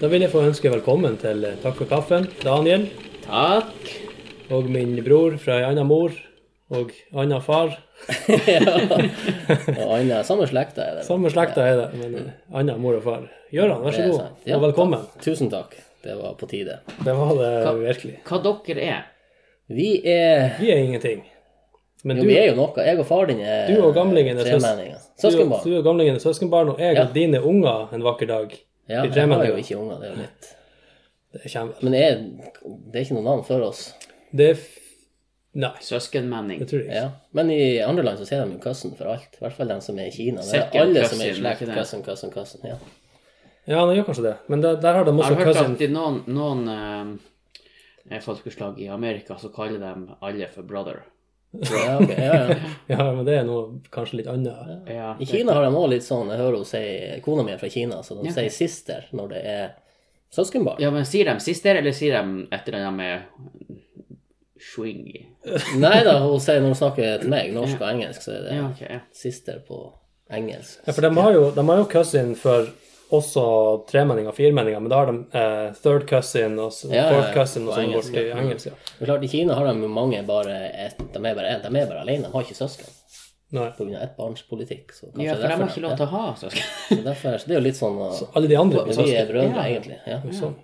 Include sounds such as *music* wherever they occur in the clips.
Da vil jeg få ønske velkommen til eh, Takk for kaffen, Daniel. Takk. Og min bror fra ei anna mor. Og anna far. Og Anna, samme slekta er det. Samme slekta er det, men eh, anna mor og far. Gøran, vær så god. Ja, og velkommen. takk. Tusen takk. Det var på tide. Det var det Hva- virkelig. Hva dere er? Vi er Vi er ingenting. Men Jo, du, vi er jo noe. Jeg og far din er tremenninger. og gamlingen er søs- tremenninger. du, Søskenbarn. du og gamlingen er søskenbarn, og jeg Ja. og dine unger en vakker dag. Ja, vi jeg har jo ikke unger, det er jo litt Det. Men det er, det er ikke noe navn for oss. Det er f... Nei, Søskenmenning. det tror jeg ikke. Ja. Men i andre land så sier de jo cousin for alt. I hvert fall de som er i Kina. Det er Second alle cousin, som er i slekt. ikke det? Cousin, cousin, cousin. Ja. Ja, de gjør kanskje det. Men der, der har de Jeg har hørt cousin. at i noen, noen eh, folkeslag i Amerika så kaller de alle for brother. Ja, okay, ja, ja. *laughs* Ja, men det er noe kanskje litt annet. Ja, I Kina har de òg litt sånn Jeg hører hun si Kona mi er fra Kina, så de Ja. sier sister når det er søskenbarn. ja, men sier de sister, eller sier de et eller annet med swingy? Nei da, hun sier når hun snakker til meg, norsk og engelsk, så er det Ja, ok. ja. sister på engelsk. Ja, for de har jo, de har jo cousin for også tremenninger og firmenninger, men da har de eh, third cousin og Ja, fourth cousin og på sånn engelsk, bort i engelsk. Ja. Men klart, I Kina har de mange bare et, de er bare, de er bare alene, de har ikke søsken Nei. pga. ettbarnspolitikk. Så kanskje Ja, for de har ikke lov til å ha *laughs* søsken. Så derfor, så det er jo litt sånn uh, Alle de andre blir Vi er brødre, Ja. egentlig. Ja. Sånn.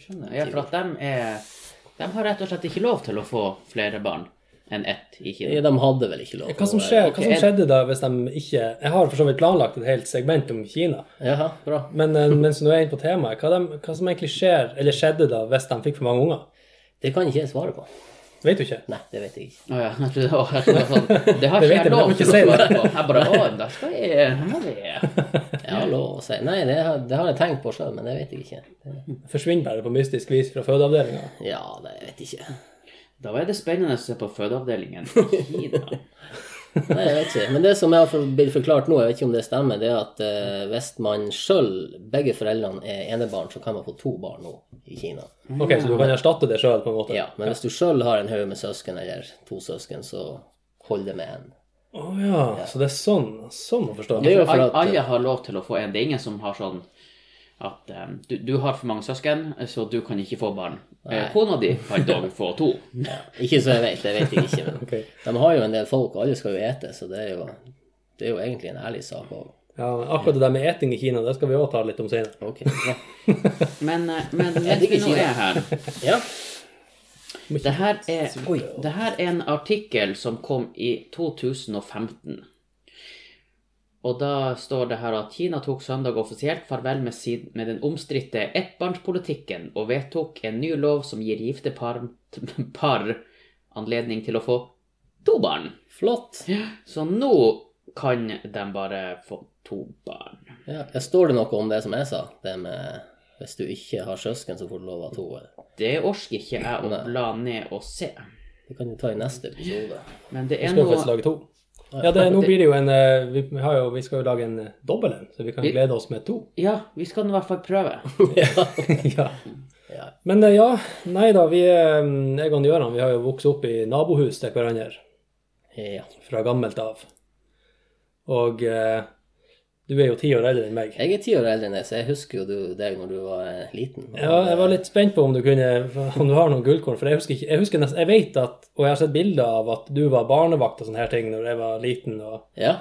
Skjønner. Ja, for at de er De har rett og slett ikke lov til å få flere barn enn ett i Kina. De hadde vel ikke lov Hva som, å være- skjer, Ok, hva som skjedde da hvis de ikke Jeg har for så vidt planlagt et helt segment om Kina, Jaha, bra. men eh, *laughs* mens du er inne på temaet, hva, de, hva som egentlig skjer, eller skjedde da hvis de fikk for mange unger? Det kan ikke jeg svare på. Vet du ikke? Nei, det vet jeg ikke. Å ja, *laughs* det var jeg det var sånn Det har vet *laughs* ikke jeg, jeg jeg lov til å svare på. Jeg bare Å, da skal jeg må Jeg har lov å si Nei, det har, det har jeg tenkt på sjøl, men det vet jeg ikke. Forsvinner bare på mystisk vis fra fødeavdelinga. ja, det vet jeg ikke. Da er det spennende å se på fødeavdelingen *laughs* i Kina. Nei, jeg vet ikke. Men det som jeg har blitt forklart nå, jeg vet ikke om det stemmer, det er at eh, hvis man sjøl, begge foreldrene, er enebarn, så kan man få to barn nå i Kina. Ok, så du kan erstatte det sjøl, på en måte? Ja, men hvis du sjøl har en haug med søsken, eller to søsken, så hold det med en. Å ja, så det er sånn, sånn å forstå. Det er jo for at alle har lov til å få en. Det er ingen som har sånn at um, du, du har for mange søsken, så du kan ikke få barn. Eh, Kona di kan dog få to. *laughs* ja, Ikke så jeg vet, det vet jeg ikke, men *laughs* okay. de har jo en del folk, og alle skal jo ete, så det er jo, det er jo egentlig en ærlig sak òg. Ja, men akkurat det der med eting i Kina, det skal vi òg ta litt om senere. Okay, ja. *laughs* Men, eh, men mens vi nå er her Ja. Det her er, det her er en artikkel som kom i 2015. Og da står det her at Kina tok søndag offisielt farvel med, sin, med den omstridte ettbarnspolitikken og vedtok en ny lov som gir gifte par, *laughs* par anledning til å få to barn. Flott. Så nå kan de bare få to barn. Ja. Står det noe om det som jeg sa? Det med hvis du ikke har søsken, så får du lov av to? Det orker ikke jeg å bla ned og se. Det kan du ta i neste episode. Men det er noe. Ja, det, nå blir det jo en eh, Vi, har jo, vi skal jo lage en eh, dobbel en, så vi kan glede oss med to. Ja, vi skal i hvert fall prøve. *laughs* ja. *laughs* Ja. Men eh, ja, nei da, vi, jeg og Gøran vi har jo vokst opp i nabohus til hverandre Ja. fra gammelt av. Og eh, du er jo ti år eldre enn meg. Jeg er ti år eldre enn deg, så jeg husker jo du, deg når du var eh, liten. Ja, jeg var litt spent på om du kunne, *laughs* om du har noen gullkorn, for jeg husker ikke, jeg husker nesten, jeg vet at, og jeg har sett bilder av at du var barnevakt og sånne her ting når jeg var liten, og, Ja.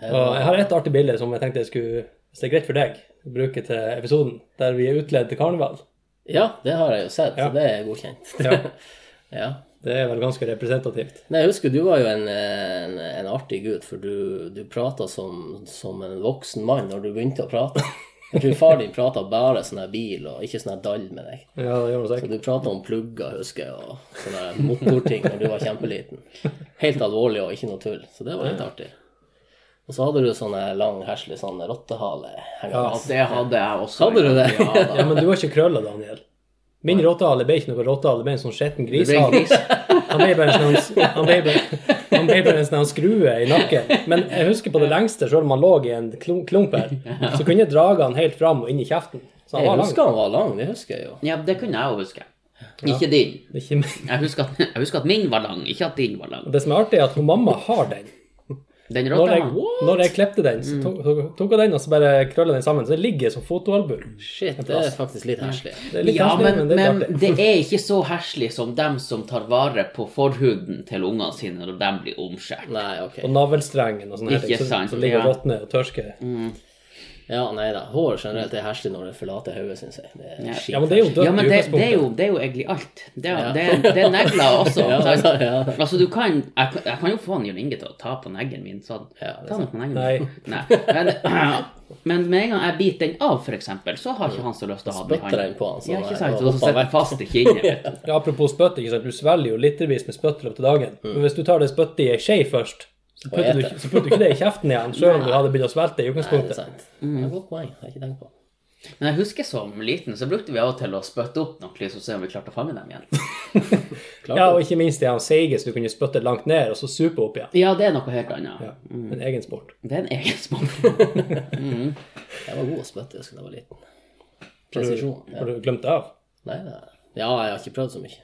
Jeg og jeg har et artig bilde som jeg tenkte jeg skulle, hvis det er greit for deg, bruke til episoden, der vi er utledd til karneval. ja, det har jeg jo sett, Ja. så det er godkjent. Ja. *laughs* ja. Det er vel ganske representativt. Nei, jeg husker du var jo en, en, en artig gutt, for du, du prata som, som en voksen mann når du begynte å prate. Jeg tror far din prata bare sånn her bil, og ikke sånn her dall med deg. Ja, det gjør det Så du prata om plugger, husker jeg, og sånne motorting når du var kjempeliten. Helt alvorlig og ikke noe tull. Så det var litt artig. Og så hadde du sånn lang, heslig sånn rottehale. Ja, det hadde jeg også. Hadde du det? Ja. Ja, men du har ikke krøller, Daniel. Min rottehale ble ikke noe rottehale, det ble en sånn skitten grishale. Han ble bare en sånn, han ble bare, han ble bare en sånn skrue i nakken. Men jeg husker på det lengste, selv om han lå i en klump, her, så kunne jeg drage han helt fram og inn i kjeften. Så han Jeg var lang. husker han var lang, det husker jeg jo. Ja, det kunne jeg òg huske. Ikke din. Ikke, Jeg husker, at, jeg husker at min var lang, ikke at din var lang. det som er artig, er at hun mamma har den. Den Når jeg, rotta når jeg klepte den, så tok, så tok jeg den og så bare krølla den sammen. Så det ligger som fotoalbum. Shit, det er faktisk litt heslig. Det Ja, heslig, men, det er men det er ikke så herselig som dem som tar vare på forhuden til ungene sine når de blir omskåret. Nei, ok. Og navlestrengen og sånne ting som ligger og råtner og tørsker. Ja, nei da. Hår generelt er heslig når det forlater hodet, syns jeg. Det er Ja. Ja, men det er jo dødt Ja, men det, det, er jo, det er jo egentlig alt. Det, er- Ja. det, er- det er negler også. *laughs* Ja, ja, ja. Altså, du kan Jeg, kan- jeg kan jo få Jon Inge til å ta på neglen min sånn. Ja, ta den på neglen Nei. min. Nei. Men, *clears throat* men med en gang jeg biter den av, eksempel, så har ikke han så lyst til å ha den i hånden. den på han, sånn Ja, ikke sant? og Og så sitter den fast i kinnet. *laughs* Ja, apropos spytt, du svelger jo litervis med spytt i løpet av dagen. Mm. Men hvis du tar det spyttet i ei skje først, så putter, du, så putter du ikke det i kjeften igjen, sjøl om du hadde begynt å svelte i Nei, det er sant. sant. Det er et godt poeng. Har jeg ikke tenkt på. Men jeg husker som liten, så brukte vi av og til å spytte opp noen lys og se om vi klarte å fange dem igjen. *laughs* Ja, og ikke minst de seige som du kunne spytte langt ned, og så supe opp igjen. Ja, det er noe helt annet. Ja, En egen sport. Det er en egen smak. *laughs* Jeg var god å spytte da jeg var liten. Presisjon. Ja. Har du glemt det av? Nei, ja, jeg har ikke prøvd så mye.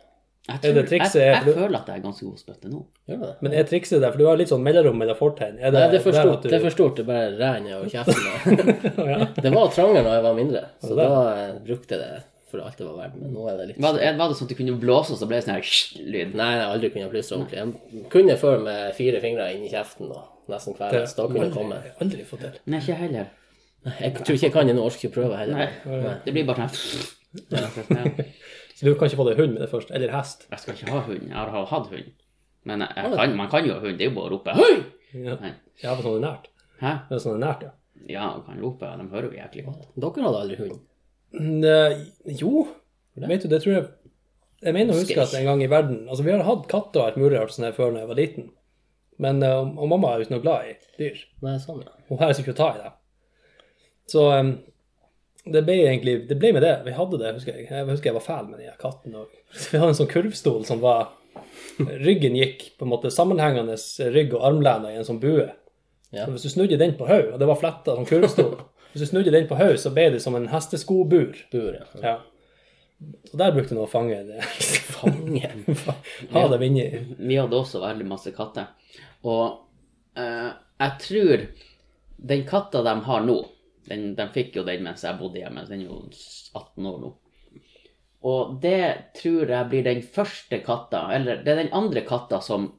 Jeg, det tror, trikset- jeg, jeg føler at jeg er ganske god spytte nå. Ja? Men er trikset der, for du har litt sånn mellomrom mellom fortenn det, Nei, det er for stort. du- Det er for stort. Det bare renner over kjeften. *laughs* Det var trangere da jeg var mindre, så da eh, brukte jeg det for alt det var verdt. Men nå er det litt Var det, var det sånn at du kunne blåse, og så ble det sånn her lyd? Nei, jeg har aldri kunnet plystre ordentlig. Jeg kunne før med fire fingre inn i kjeften og nesten kveles. Da kunne det komme. Aldri fått til. Nei, ikke heller. Jeg tror ikke jeg kan det nå, orker ikke prøve heller. Nei, det blir bare sånn Ja. *laughs* Så du kan ikke få deg hund med det først? Eller hest? Jeg skal ikke ha hund. Jeg har hatt hund. Men jeg, jeg kan, man kan jo ha hund. Det er jo bare å rope 'hei'! Ja, Nei. ja for sånn er nært. Hæ? Det er sånn er nært, ja. Ja, du kan rope. De hører jo jæklig godt. Dere hadde aldri hund. Nei, jo, vet du, det tror jeg Jeg mener å huske at en gang i verden Altså, vi har hatt katter og alt mulig rart sånn her før da jeg var liten. Men eh, og mamma er jo ikke noe glad i dyr. Nei, sånn, ja. Hun her ikke å ta i det. Så em, det ble egentlig Det ble med det. Vi hadde det, husker jeg. Jeg husker jeg var fæl med den katten. Og *laughs* vi hadde en sånn kurvstol som var Ryggen gikk på en måte sammenhengende rygg og armlener i en sånn bue. Ja. Så hvis du snudde den på hodet, og det var fletta sånn kurvstol *laughs* Hvis du snudde den på hodet, så ble det som en hesteskobur. Bur, ja. Ja. Så der brukte jeg å fange det. *laughs* Fange. ha dem inni. Vi hadde også veldig masse katter. Og eh, jeg tror den katta de har nå den, De fikk jo den mens jeg bodde hjemme, den er jo 18 år nå. Og det tror jeg blir den første katta, eller det er den andre katta som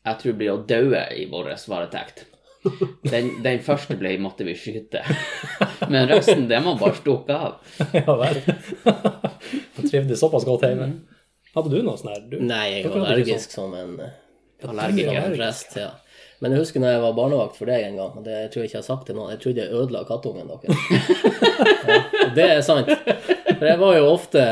jeg tror blir å daue i vår varetekt. Den, den første ble, måtte vi skyte. Men resten, det må bare stukke av. *laughs* ja vel. *laughs* Jeg trivdes såpass godt hjemme. Hadde du noe sånn her? Du? Nei, jeg var allergisk som en Allergiker. Allergisk. Rest, ja. Men jeg husker når jeg var barnevakt for deg en gang, og det jeg tror jeg ikke jeg har sagt til noen, jeg trodde jeg ødela kattungen deres. *laughs* Ja, det er sant. For jeg var jo ofte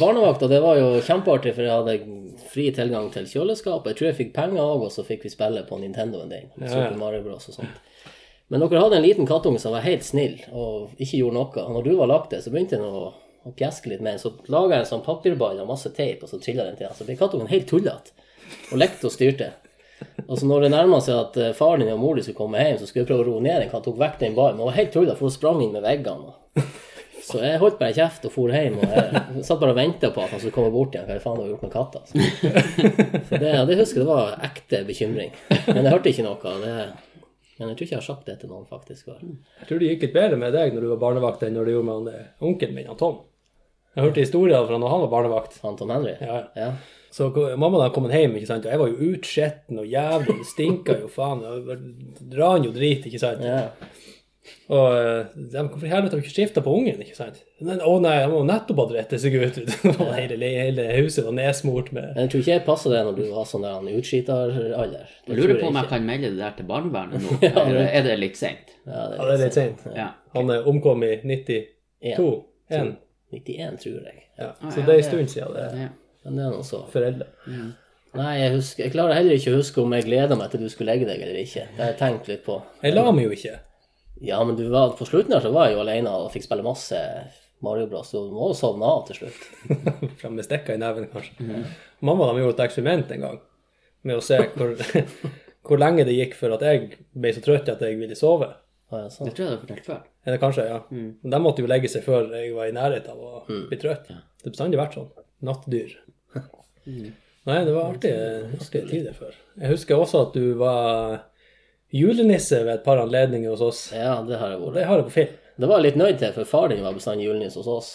Barnevakta, det var jo kjempeartig, for jeg hadde fri tilgang til kjøleskapet. Jeg tror jeg fikk penger òg, og så fikk vi spille på Nintendoen din. Ja, ja. Super Mario Bros. og sånt. Men dere hadde en liten kattunge som var helt snill og ikke gjorde noe. Og når du var lagt det, så begynte den å, å pjeske litt den. Så laga jeg en sånn papirball og masse teip, og så trilla den til. Så ble kattungen helt tullete og lekte og styrte. Og så når det nærma seg at eh, faren din og mor di skulle komme hjem, så skulle jeg prøve å roe ned den. Han tok vekk den baren. Men hun var helt tullete, for hun sprang inn med veggene. *laughs* Så jeg holdt bare kjeft og for hjem. Og jeg satt bare og venta på at han skulle komme bort igjen. Hva faen har du gjort med katta? Så, *laughs* så det, det husker jeg det var ekte bekymring. Men jeg hørte ikke noe. Det, men jeg tror ikke jeg har sagt det til noen, faktisk. Jeg tror det gikk litt bedre med deg når du var barnevakt enn når det gjorde med eh, onkelen min, han Tom. Jeg hørte historier fra når han var barnevakt. Han Tom Henry? Ja. ja. Så mammaen mamma kommet kom hjem, ikke sant, og jeg var jo utskitten og jævlig, det stinka jo faen, og ran jo drit, ikke sant. Yeah. Og eh, de, hvorfor i helvete har du ikke skifta på ungen, ikke sant? Men, å nei, han må nettopp ha drette seg ut. hele, hele huset var nedsmurt med Men jeg tror ikke jeg passer det når du var sånn der han utskiteralder. alder. Jeg lurer på om jeg kan melde det der til barnevernet nå. *laughs* Eller er det litt seint? Ja, det er litt sent. Ja. Han er omkom i 92. 1. 91, tror jeg. Ja. Ah, Så det er en stund siden det. Ja. Men det er nå så. Foreldre. Nei, jeg, husker, jeg klarer heller ikke å huske om jeg gleda meg til du skulle legge deg eller ikke. Det har jeg tenkt litt på. Jeg la meg jo ikke. Ja, men du var, på slutten her så var jeg jo alene og fikk spille masse Mario Bros. Du må jo sovne av til slutt. *laughs* Frem med stekka i neven, kanskje. Mamma de gjorde et eksperiment en gang med å se hvor, *laughs* hvor lenge det gikk før at jeg ble så trøtt at jeg ville sove. Ah, ja, sånn. Det tror jeg du har fortalt før. Eller kanskje, ja. Men de måtte jo legge seg før jeg var i nærheten av å bli trøtt. Det har bestandig vært sånn. Nattdyr. Nei, det var artige, artige tider før. Jeg husker også at du var julenisse ved et par anledninger hos oss. Ja, det har jeg vært. det har jeg på film. Det var jeg litt nøyd til, for far din var bestandig julenisse hos oss.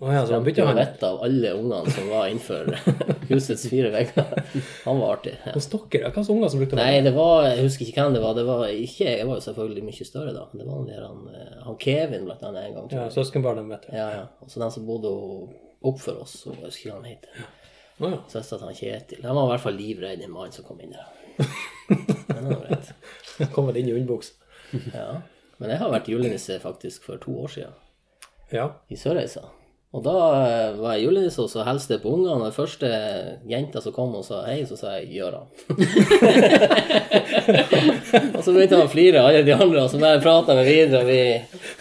Oh, ja, så han bytta Han han. vet av alle ungene som var innenfor *laughs* husets fire vegger. Han var artig. Ja. Hos dere? Hva slags unger som brukte Nei, det var Jeg husker ikke hvem det var. Det var ikke Jeg var jo selvfølgelig mye større da. Det var der han, eh, han Kevin blant annet en gang. Ja, søskenbarnet, mitt. Ja, ja. Og så den som bodde opp for oss, så jeg husker hva han het. Å ja. Søstera til Kjetil. Han var i hvert fall livredd en mann som kom inn der. *laughs* Men. Han kom vel inn i underbuksa. Ja. Men jeg har vært julenisse faktisk for to år siden. Ja. i Sørreisa. Og da eh, var jeg julenisse, og så hilste jeg på ungene. Den første jenta som kom og sa hei, så sa jeg Gjøran. *laughs* og så begynte han å flire, alle de andre, og så bare prata vi videre, og vi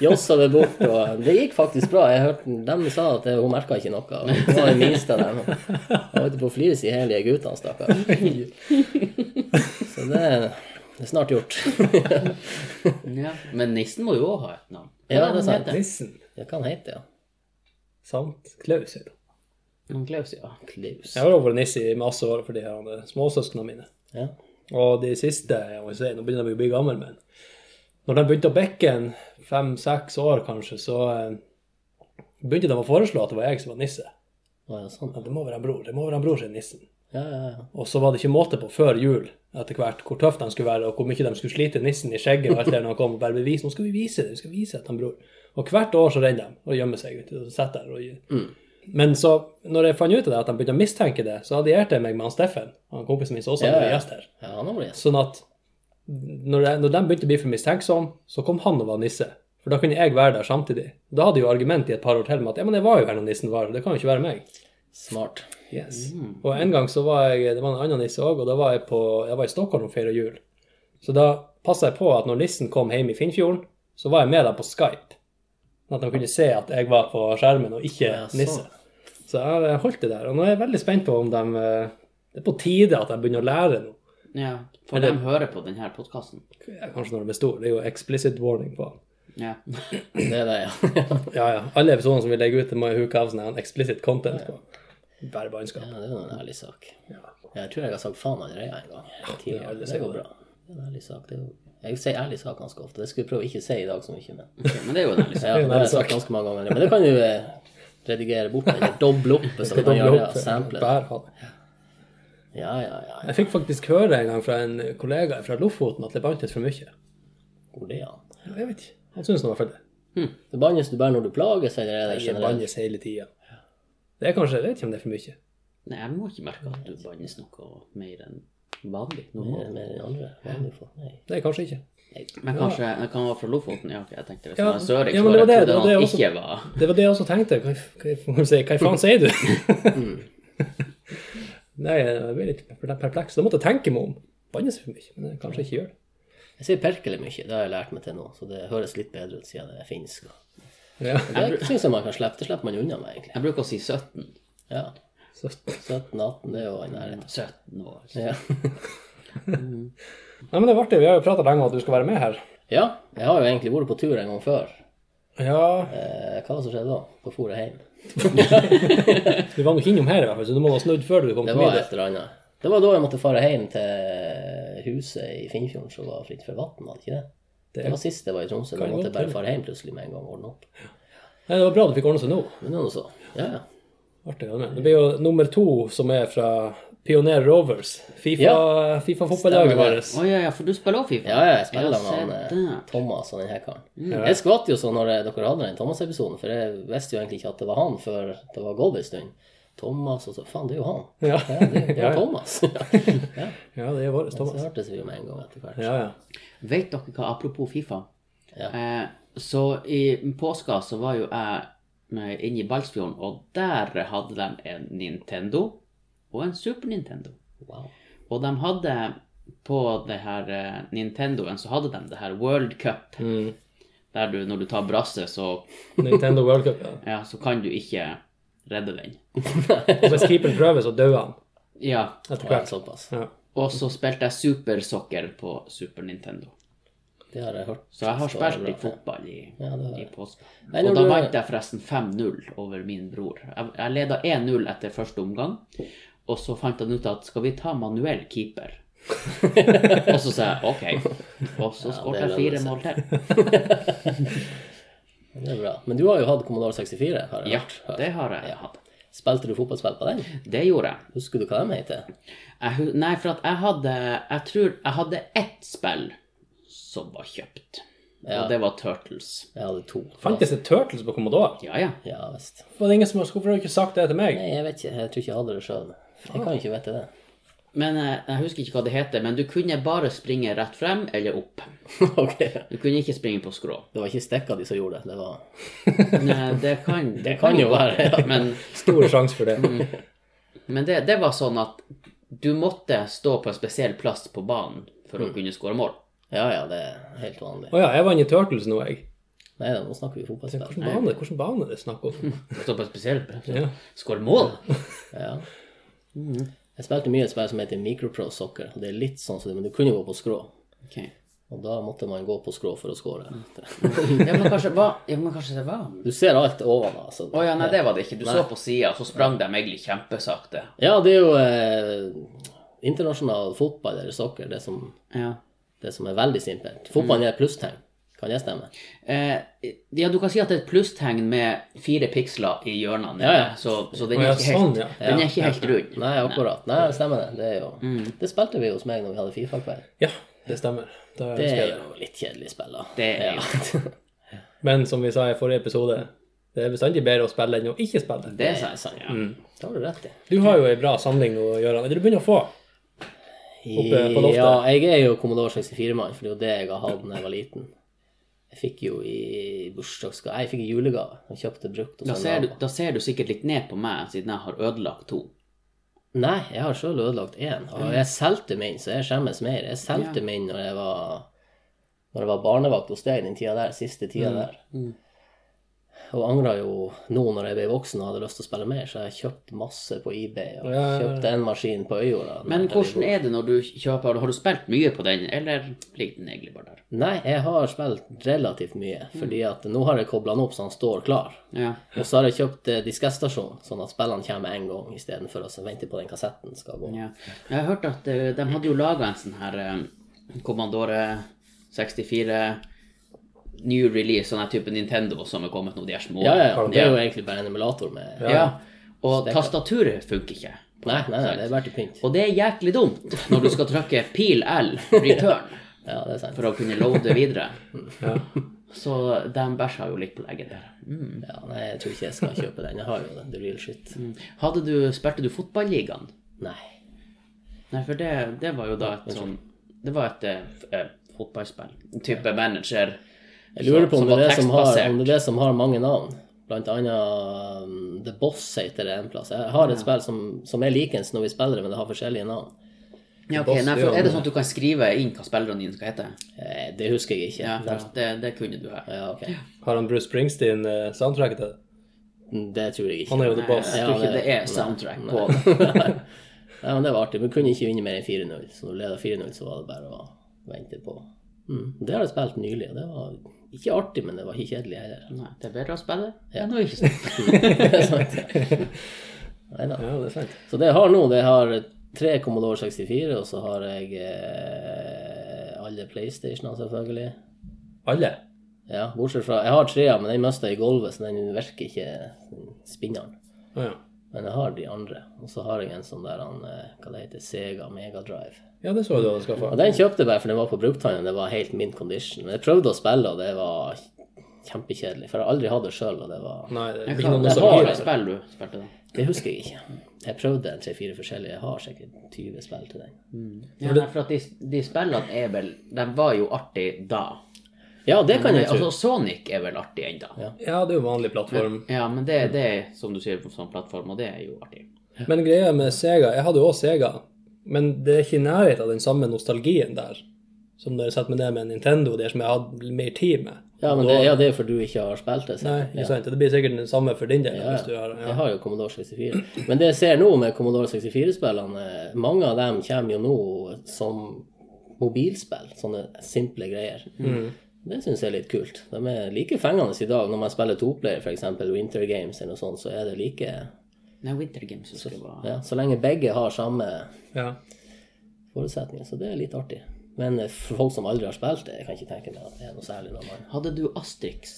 jossa det bort. Og det gikk faktisk bra. Jeg hørte, dem sa at hun merka ikke noe. Og det var den minste av dem. Hun var ute på å flire seg hele guttene, stakkar. Så det, det er snart gjort. Ja. Men nissen må jo òg ha et navn. Ja, det er sant. heter Nissen. Det kan hete, ja. Sant. Klaus heter han. han? Klaus, ja. Klaus. Jeg har vært nisse i masse år for de her småsøsknene mine. Ja. Og de siste, jeg må si, nå begynner de å bli gamle, men når de begynte å bikke fem-seks år kanskje, så eh, begynte de å foreslå at det var jeg som var nisse. Ja, sånn. ja, det må være en bror. Det må være en bror som er nissen. Ja, ja, ja. Og så var det ikke måte på før jul etter hvert hvor tøft de skulle være, og hvor mye de skulle slite nissen i skjegget og alt det når han kom og bare bevise. Nå skal vi vise det, vi skal vise at han bror. Og hvert år så renner de og gjemmer seg ute og sitter der. Og... Men så, når jeg fant ut av det, at de begynte å mistenke det, så allierte jeg meg med han Steffen, han kompisen min som også Ja, gjest her. Ja, han gjest. Sånn at når, jeg, når de begynte å bli for mistenksom, så kom han og var nisse. For da kunne jeg være der samtidig. Da hadde jo argument i et par år til med at ja, men jeg var jo her når nissen var, det kan jo ikke være meg. Smart. Yes. Og en gang så var jeg, det var en annen nisse òg, og da var jeg, på, jeg var i Stockholm og feira jul. Så da passa jeg på at når nissen kom hjem i Finnfjorden, så var jeg med dem på Skype. Sånn at de kunne se at jeg var på skjermen og ikke Ja, sånn. nisse. Så jeg holdt det der. Og nå er jeg veldig spent på om de eh, Det er på tide at de begynner å lære noe. ja. For de hører på denne podkasten. Ja, Kanskje når de er store. Det er jo explicit warning på Ja. *clears throat* Det er det, ja. Ja, ja. Alle episodene som vi legger ut, det må jo huke av sånn en explicit content på. Bare bannskap. ja. Det er jo en ærlig sak. Jeg tror jeg har sagt faen allerede en gang. Tidligere. alle Det sier går bra. Det er en ærlig sak. Det er jo... Jeg sier ærlig sak ganske ofte. Det skulle jeg prøve å ikke si i dag så mye. Men, okay, men det er jo en ærlig sak. ja, det har jeg sagt ganske mange ganger. Men det kan du eh, redigere bort, eller doble opp, hvis man *laughs* kan gjøre det. Sample Ja. Ja, ja, ja. Jeg fikk faktisk høre en gang fra en kollega fra Lofoten at det bantes for mye. Hvor det ja? Jeg vet ikke. Han syns i var for det. Det bannes du bare når du plages, eller er det generelt? Det bannes hele tida. Det er kanskje Jeg vet ikke om det er for mye. Nei, jeg må ikke merke at du bannes noe mer enn vanlig. Mer mer enn andre vanlige folk? Nei. Det er kanskje ikke. Men kanskje det kan være fra Lofoten? Ja, jeg tenkte hvis Ja, det var en ja, det det, var det, det var han det at ikke var Det var det jeg også tenkte. Hva, hva, hva, hva, hva faen sier du? *laughs* Nei, jeg ble litt perpleks. Da måtte jeg tenke meg om. Bannes for mye, men jeg kanskje ikke gjør det. Jeg sier perkele mye, det har jeg lært meg til nå, så det høres litt bedre ut siden det er finsk. Ja. Det syns jeg man kan slippe. Det slipper man unna med, egentlig. Jeg bruker å si 17. Ja. Så, 17-18, det er jo i nærheten. 17 år. Ja. Nei, men det er artig. Vi har jo prata lenge om at du skal være med her. ja, jeg har jo egentlig vært på tur en gang før. Ja, Eh, hva var det som skjedde da? På fôret hjem? *laughs* du var nok innom her i hvert fall, så du må ha snudd før du kom Det til var et eller annet. Det var da jeg måtte fare hjem til huset i Finnfjorden som var fritt for vann, var det ikke det? Det- Det var sist jeg var i Tromsø. Da måtte jeg bare fare hjem plutselig med en gang og ordne opp. Nei, det var bra du fikk ordne seg nå. Men det er nå så. Ja, ja. Artig det. Det blir jo nummer to som er fra Pioner Rovers. FIFA, Ja. FIFA-fotballaget det. vårt. Å ja, ja, for du spiller også Fifa? Ja, ja, jeg spiller med han eh. Thomas og den her karen. Jeg skvatt jo sånn når dere hadde den Thomas-episoden, for jeg visste jo egentlig ikke at det var han før det var gått en stund. Thomas, og så Faen, det er jo han. Ja. Ja, det, er *laughs* ja. Thomas. *laughs* ja. ja, det er vår Så Thomas. hørtes vi jo med en gang etter hvert. Ja, ja. Vet dere hva, apropos Fifa? Ja. Eh, så i påska så var jo jeg inne i Balsfjorden, og der hadde de en Nintendo og en Super Nintendo. Wow. Og de hadde på det her eh, Nintendoen så hadde de det her World Cup. Mm. Der du, når du tar brasse, så, *laughs* Nintendo World Cup, ja. ja, så kan du ikke redde den. *laughs* Hvis keeperen prøver, så dør han Ja. etter hvert. såpass. Ja. Og så spilte jeg Super Soccer på Super Nintendo. Det har jeg hørt. Så jeg har spilt litt fotball i, Ja, i påska. Nei, Og da du- vant jeg forresten 5-0 over min bror. Jeg, jeg leda 1-0 etter første omgang, og så fant han ut at skal vi ta manuell keeper, *laughs* Og så sa jeg OK. Og så skåret jeg fire mål til. *laughs* Det er bra. Men du har jo hatt Commodore 64, har jeg Ja, hørt. det har jeg hatt. Spilte du fotballspill på den? Det gjorde jeg. Husker du hva de heter? jeg. Nei, for at jeg hadde Jeg tror jeg hadde ett spill som var kjøpt. Ja. Og det var Turtles. Jeg hadde to. Fantes det Turtles på Commodore? Ja, ja. Ja visst. Var det ingen som Hvorfor har du ikke sagt det til meg? Nei, jeg vet ikke. Jeg tror ikke jeg hadde det sjøl. Jeg kan ikke vite det. Men eh, jeg husker ikke hva det heter, men du kunne bare springe rett frem eller opp. *laughs* ok. Du kunne ikke springe på skrå. Det var ikke stekka de som gjorde det. Det var *laughs* Nei, det kan, *laughs* det kan jo være, ja. Men, Stor sjanse for det. men det, det var sånn at du måtte stå på en spesiell plass på banen for Mm. å kunne skåre mål. Ja ja, det er helt vanlig. Å ja, jeg vant i Turtles nå, jeg. Nei da, nå snakker vi fotballspill. Hvilken bane, hvilken bane er det snakk om? *laughs* Såpass spesielt. Ja. Skåre mål? *laughs* Ja. Jeg spilte mye et spill som heter Micropro Soccer. og Det er litt sånn som det, men du kunne gå på skrå. Ok. Og da måtte man gå på skrå for å score. *laughs* Ja, men kanskje, hva, ja, men kanskje det var Du ser alt ovenfra. Altså. Oh, ja, nei, det var det ikke. Du så på sida, så sprang de egentlig kjempesakte. Ja, det er jo eh, internasjonal fotball eller soccer, det som, Ja. Det som er veldig simpelt. Fotballen er et plusstegn. Kan det stemme? Eh, ja, du kan si at det er et plusstegn med fire piksler i hjørnene. Ja, ja. Så, så den er ikke helt, sånn, ja. den er ikke helt rund. Nei, akkurat. Nei, stemmer det. Det, er jo, det spilte vi hos meg når vi hadde Fifa-kveld. Ja, det stemmer. Da Det er jo litt kjedelig spill, da. Det er jo *laughs* Men som vi sa i forrige episode, det er bestandig bedre å spille enn å ikke spille. Det Det er sant. ja. Ja. Det har du rett i. Du har jo ei bra samling nå, Gøran. Er det du begynner å få? Oppe på loftet? Ja, jeg er jo Commodore 64-mann, for det er jo det jeg har hatt da jeg var liten. Jeg fikk jo i bursdagsgave Jeg fikk i julegave. Jeg kjøpte brukt. Da, ser du, da ser du sikkert litt ned på meg, siden jeg har ødelagt to. Nei, jeg har sjøl ødelagt én. Og jeg solgte min, så jeg skjemmes mer. Jeg solgte Ja. min når jeg var når jeg var barnevakt hos deg den tida der, siste tida der. Og angra jo nå når jeg ble voksen og hadde lyst til å spille mer, så jeg kjøpt masse på eBay og Ja, kjøpte en maskin på Øyjorda. Men hvordan er det når du kjøper Har du spilt mye på den, eller ligger den egentlig bare der? Nei, jeg har spilt relativt mye, fordi at nå har jeg kobla den opp så den står klar. Ja. Og så har jeg kjøpt diskestasjon, diskettstasjon, sånn at spillene kommer en gang istedenfor å vente på den kassetten skal gå. ja. Jeg har hørt at eh, de hadde jo laga en sånn her eh, Commandore 64 new release, sånn type Nintendo som er kommet nå, de er små. Ja, ja, det er jo egentlig bare en emulator med Ja. Og tastaturet funker ikke. Nei, nei, nei, det er bare til pynt. Og det er jæklig dumt når du skal trykke pil L, return, *laughs* Ja, det er sant. for å kunne loade videre. Så de bæsja jo litt på leggen der. Mm. Ja, nei, jeg tror ikke jeg skal kjøpe den. Jeg har jo den, the real shit. Hadde du, Spilte du fotballigaen? Nei. Nei, for det, det var jo da et sånn Det var et eh, fotballspill. Type manager. Jeg lurer på om som det, er det som har, om det er det som har mange navn. Blant annet um, The Boss heter det en plass. Jeg har et spill som, som er likens når vi spiller det, men det har forskjellige navn. Ja, ok, nei, for Er det sånn at du kan skrive inn hva spillerne dine skal hete? Eh, Det husker jeg ikke. Ja, det, det kunne du her. Ja, ok. Har han Bruce Springsteen eh, soundtracket til det? Det tror jeg ikke. Han er jo the Nei, boss. jeg tror ikke det- er soundtrack på *laughs* det. nei, men det var artig. Vi kunne ikke vinne mer enn 4-0. Så når du leda 4-0, så var det bare å vente på. Mm. Det har jeg spilt nylig, og det var ikke artig, men det var ikke kjedelig heller. Nei, det er bedre å spille ja. enn å ikke *laughs* spille. Det er sant. Neida. Ja, det er sant. Så det jeg har nå, det har tre Commodore 64, og så har jeg eh, alle PlayStationer, selvfølgelig. Alle? Ja, bortsett fra Jeg har trea, men den mista i gulvet, så den virker ikke, spinneren. Ja. Men jeg har de andre. Og så har jeg en sånn der han, eh, hva det heter, Sega Megadrive. Ja, det så du hadde skaffa. Den kjøpte jeg bare for den var på brukthandelen, det var helt min condition. Men jeg prøvde å spille, og det var kjempekjedelig. For jeg har aldri hatt det sjøl, og det var Nei, det er ikke kan, noe det nostalgi. spill du spilte da. Det husker jeg ikke. Jeg prøvde tre-fire forskjellige. Jeg har sikkert 20 spill til den. Ja, for at de, de spillene er vel De var jo artig da. Ja, det kan jeg tro. Altså, Sonic er vel artig ennå. Ja. Ja, det er jo vanlig plattform. men det, det er som du sier på sånn plattform, og det er jo artig. Men greia med Sega Jeg hadde jo også Sega, men det er ikke i nærheten av den samme nostalgien der som når jeg setter meg ned med en Nintendo der som jeg hadde mer tid med. Ja, men det, ja, det er fordi du ikke har spilt det. så- Nei, ikke ja. sant? Det blir sikkert det samme for din del. Ja, hvis du har, Jeg har jo Commodore 64. Men det jeg ser nå med Commodore 64-spillene, mange av dem kommer jo nå som mobilspill. Sånne simple greier. Mm. Det syns jeg er litt kult. De er like fengende i dag. Når man spiller toplayer, f.eks. Winter Games eller noe sånt, så er det like Nei, Winter Games så, ja, Så lenge begge har samme Ja. forutsetninger, så det er litt artig. Men eh, for folk som aldri har spilt det, jeg kan ikke tenke meg at det er noe særlig når man Hadde du Astrix?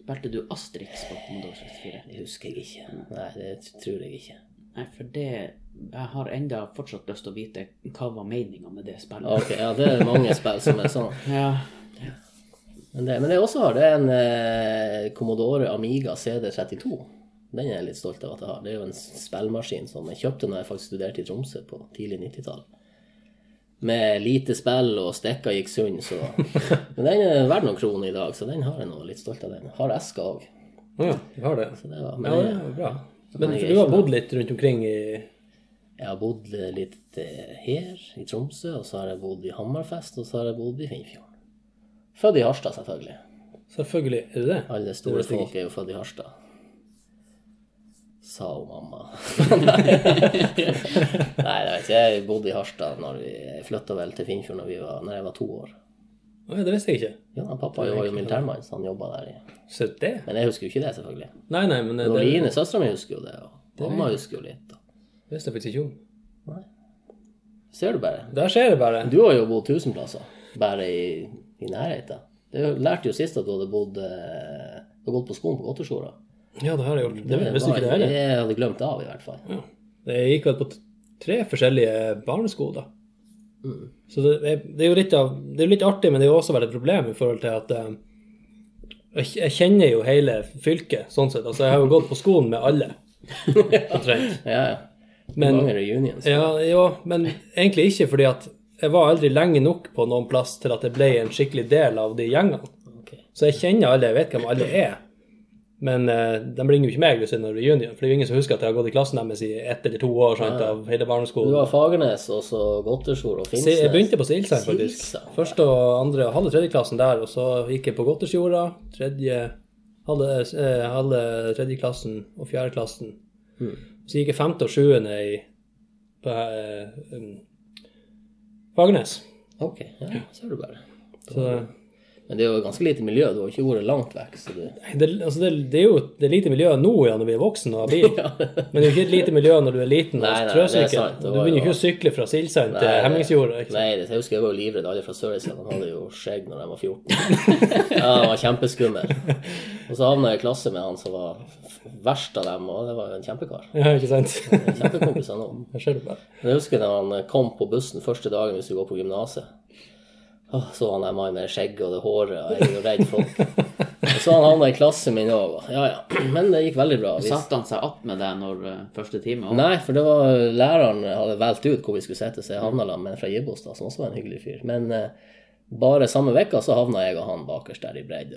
Spilte du Astrix på Commodore 64? Det husker jeg ikke. Nei, det tror jeg ikke. Nei, for det Jeg har enda fortsatt lyst til å vite hva var meninga med det spillet. Ok, ja, det er mange spill som er sånn. *laughs* Ja. Men det, men jeg også har, det en eh, Commodore Amiga CD32. Den er jeg litt stolt av at jeg har. Det er jo en spillmaskin som jeg kjøpte når jeg faktisk studerte i Tromsø på tidlig 90-tall. Med lite spill og stekka gikk sund, så *laughs* Men den er verdt noen kroner i dag, så den har jeg nå litt stolt av den. Har eska òg. Ja, vi har det. Så det var, Ja, det var bra. Men for du har bodd litt rundt omkring i jeg har bodd litt eh, her i Tromsø, og så har jeg bodd i Hammerfest, og så har jeg bodd i Finnfjorden. Født i Harstad, selvfølgelig. Selvfølgelig. Er det det? Alle store det folk er jo født i Harstad. Sa hun mamma. *laughs* Nei, jeg vet ikke. Jeg bodde i Harstad når vi flytta vel til Finnfjord når, vi var, når jeg var to år. Nei, det visste jeg ikke. Ja, pappa var jo militærmann, så han jobba der. i- Så det? Men jeg husker jo ikke det, selvfølgelig. Nei, nei, men det, Og det Line, søstera mi, husker jo det. Og mamma husker jo litt. og- visste jeg faktisk ikke om. Nei. Ser du bare. Der ser jeg bare. Du har jo bodd tusen plasser, bare i, i nærheten. Du lærte jo sist at du hadde bodd eh, Du gått på skolen på Godtesjorda. Ja, det har jeg gjort. Det visste var- ikke det heller. Jeg hadde glemt av, i hvert fall. Ja. Jeg gikk vel på tre forskjellige barneskoler. Mm. Så det det er jo litt av Det er litt artig, men det er jo også veldig et problem i forhold til at eh, jeg, jeg kjenner jo hele fylket, sånn sett. Altså, jeg har jo gått på skolen med alle. *laughs* Omtrent. Ja, ja. Men- Mange reunions. Ja, ja, men egentlig ikke, fordi at jeg var aldri lenge nok på noen plass til at jeg ble en skikkelig del av de gjengene. Okay. Så jeg kjenner alle, jeg vet hvem alle er. Men uh, de ringer jo ikke meg hvis det er noen reunion, for det er jo ingen som husker at jeg har gått i klassen deres i ett eller to år sant, av hele Du barneskolen. har Fagernes, og så Godtesjord og Finnsnes. jeg begynte på Silsand, faktisk. Silsheim, Første og andre og halve tredje klassen der, og så gikk jeg på Godtersjorda, tredje, halve, eh, halve tredjeklassen og fjerde klassen. Hmm. Så gikk jeg femte og sjuende i på eh, um, Fagernes. Ok, ja, ser du bare. Så Men det er jo ganske lite miljø, du har ikke vært langt vekk, så det... det, altså det, det er jo det er lite miljø nå ja, når vi er voksne og har bil. *laughs* Men det er jo ikke et lite miljø når du er liten og trøsykkel. Du begynner jo ikke å sykle fra Silsand til Hemmingsjord, ikke sant? Nei, det, jeg husker jeg var jo livredd alle fra Sørreisa. han hadde jo skjegg når de var 14. *laughs* Ja, han var kjempeskummel. *laughs* Og så havna jeg i klasse med han som var verst av dem, og det var jo en kjempekar. *laughs* Ja, ikke sant? Kjempekompiser nå. Her ser du jeg husker da han kom på bussen første dagen hvis du går på gymnaset. Så han der mannen med skjegget og det håret, og jeg er jo redd folk. Og så han havna i klassen min òg. Ja, ja. Men det gikk veldig bra. Vi- Satte han seg attmed deg når eh, første time? også? Nei, for det var læreren hadde valgt ut hvor vi skulle sette, så jeg havna sammen med en fra Gibbostad, som også var en hyggelig fyr. Men eh, bare samme vekka så havna jeg og han bakerst der i bredd.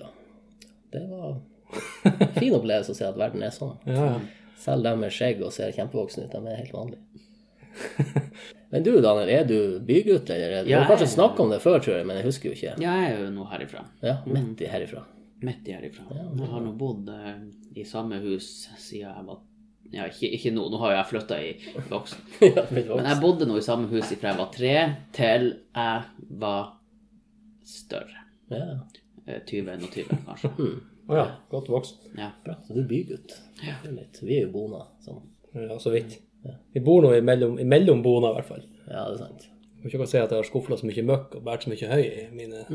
Det var *laughs* fin opplevelse å se at verden er sånn. Ja, ja. Selv de med skjegg og ser kjempevoksne ut, de er helt vanlige. *laughs* Men du Daniel, er du bygutt, eller? er Du Ja, har kanskje snakka om det før, tror jeg, men jeg husker jo ikke. Ja, jeg er jo nå herifra. Ja, Midt i herifra. Midt i herifra. Jeg har nå bodd eh, i samme hus siden jeg var Ja, ikke, ikke nå, nå har jo jeg flytta i voksen. *laughs* Ja, Men jeg bodde nå i samme hus fra jeg var tre til jeg var større. Ja, Eh, 20-21, kanskje. Å ja, godt vokst. Ja. bra. Så du er bygutt. Er Vi er jo bona. Sånn. Ja, så vidt. Vi bor nå imellom, imellom bona, i hvert fall. Ja, det er sant. Jeg kan ikke si at jeg har skufla så mye møkk og båret så mye høy i mine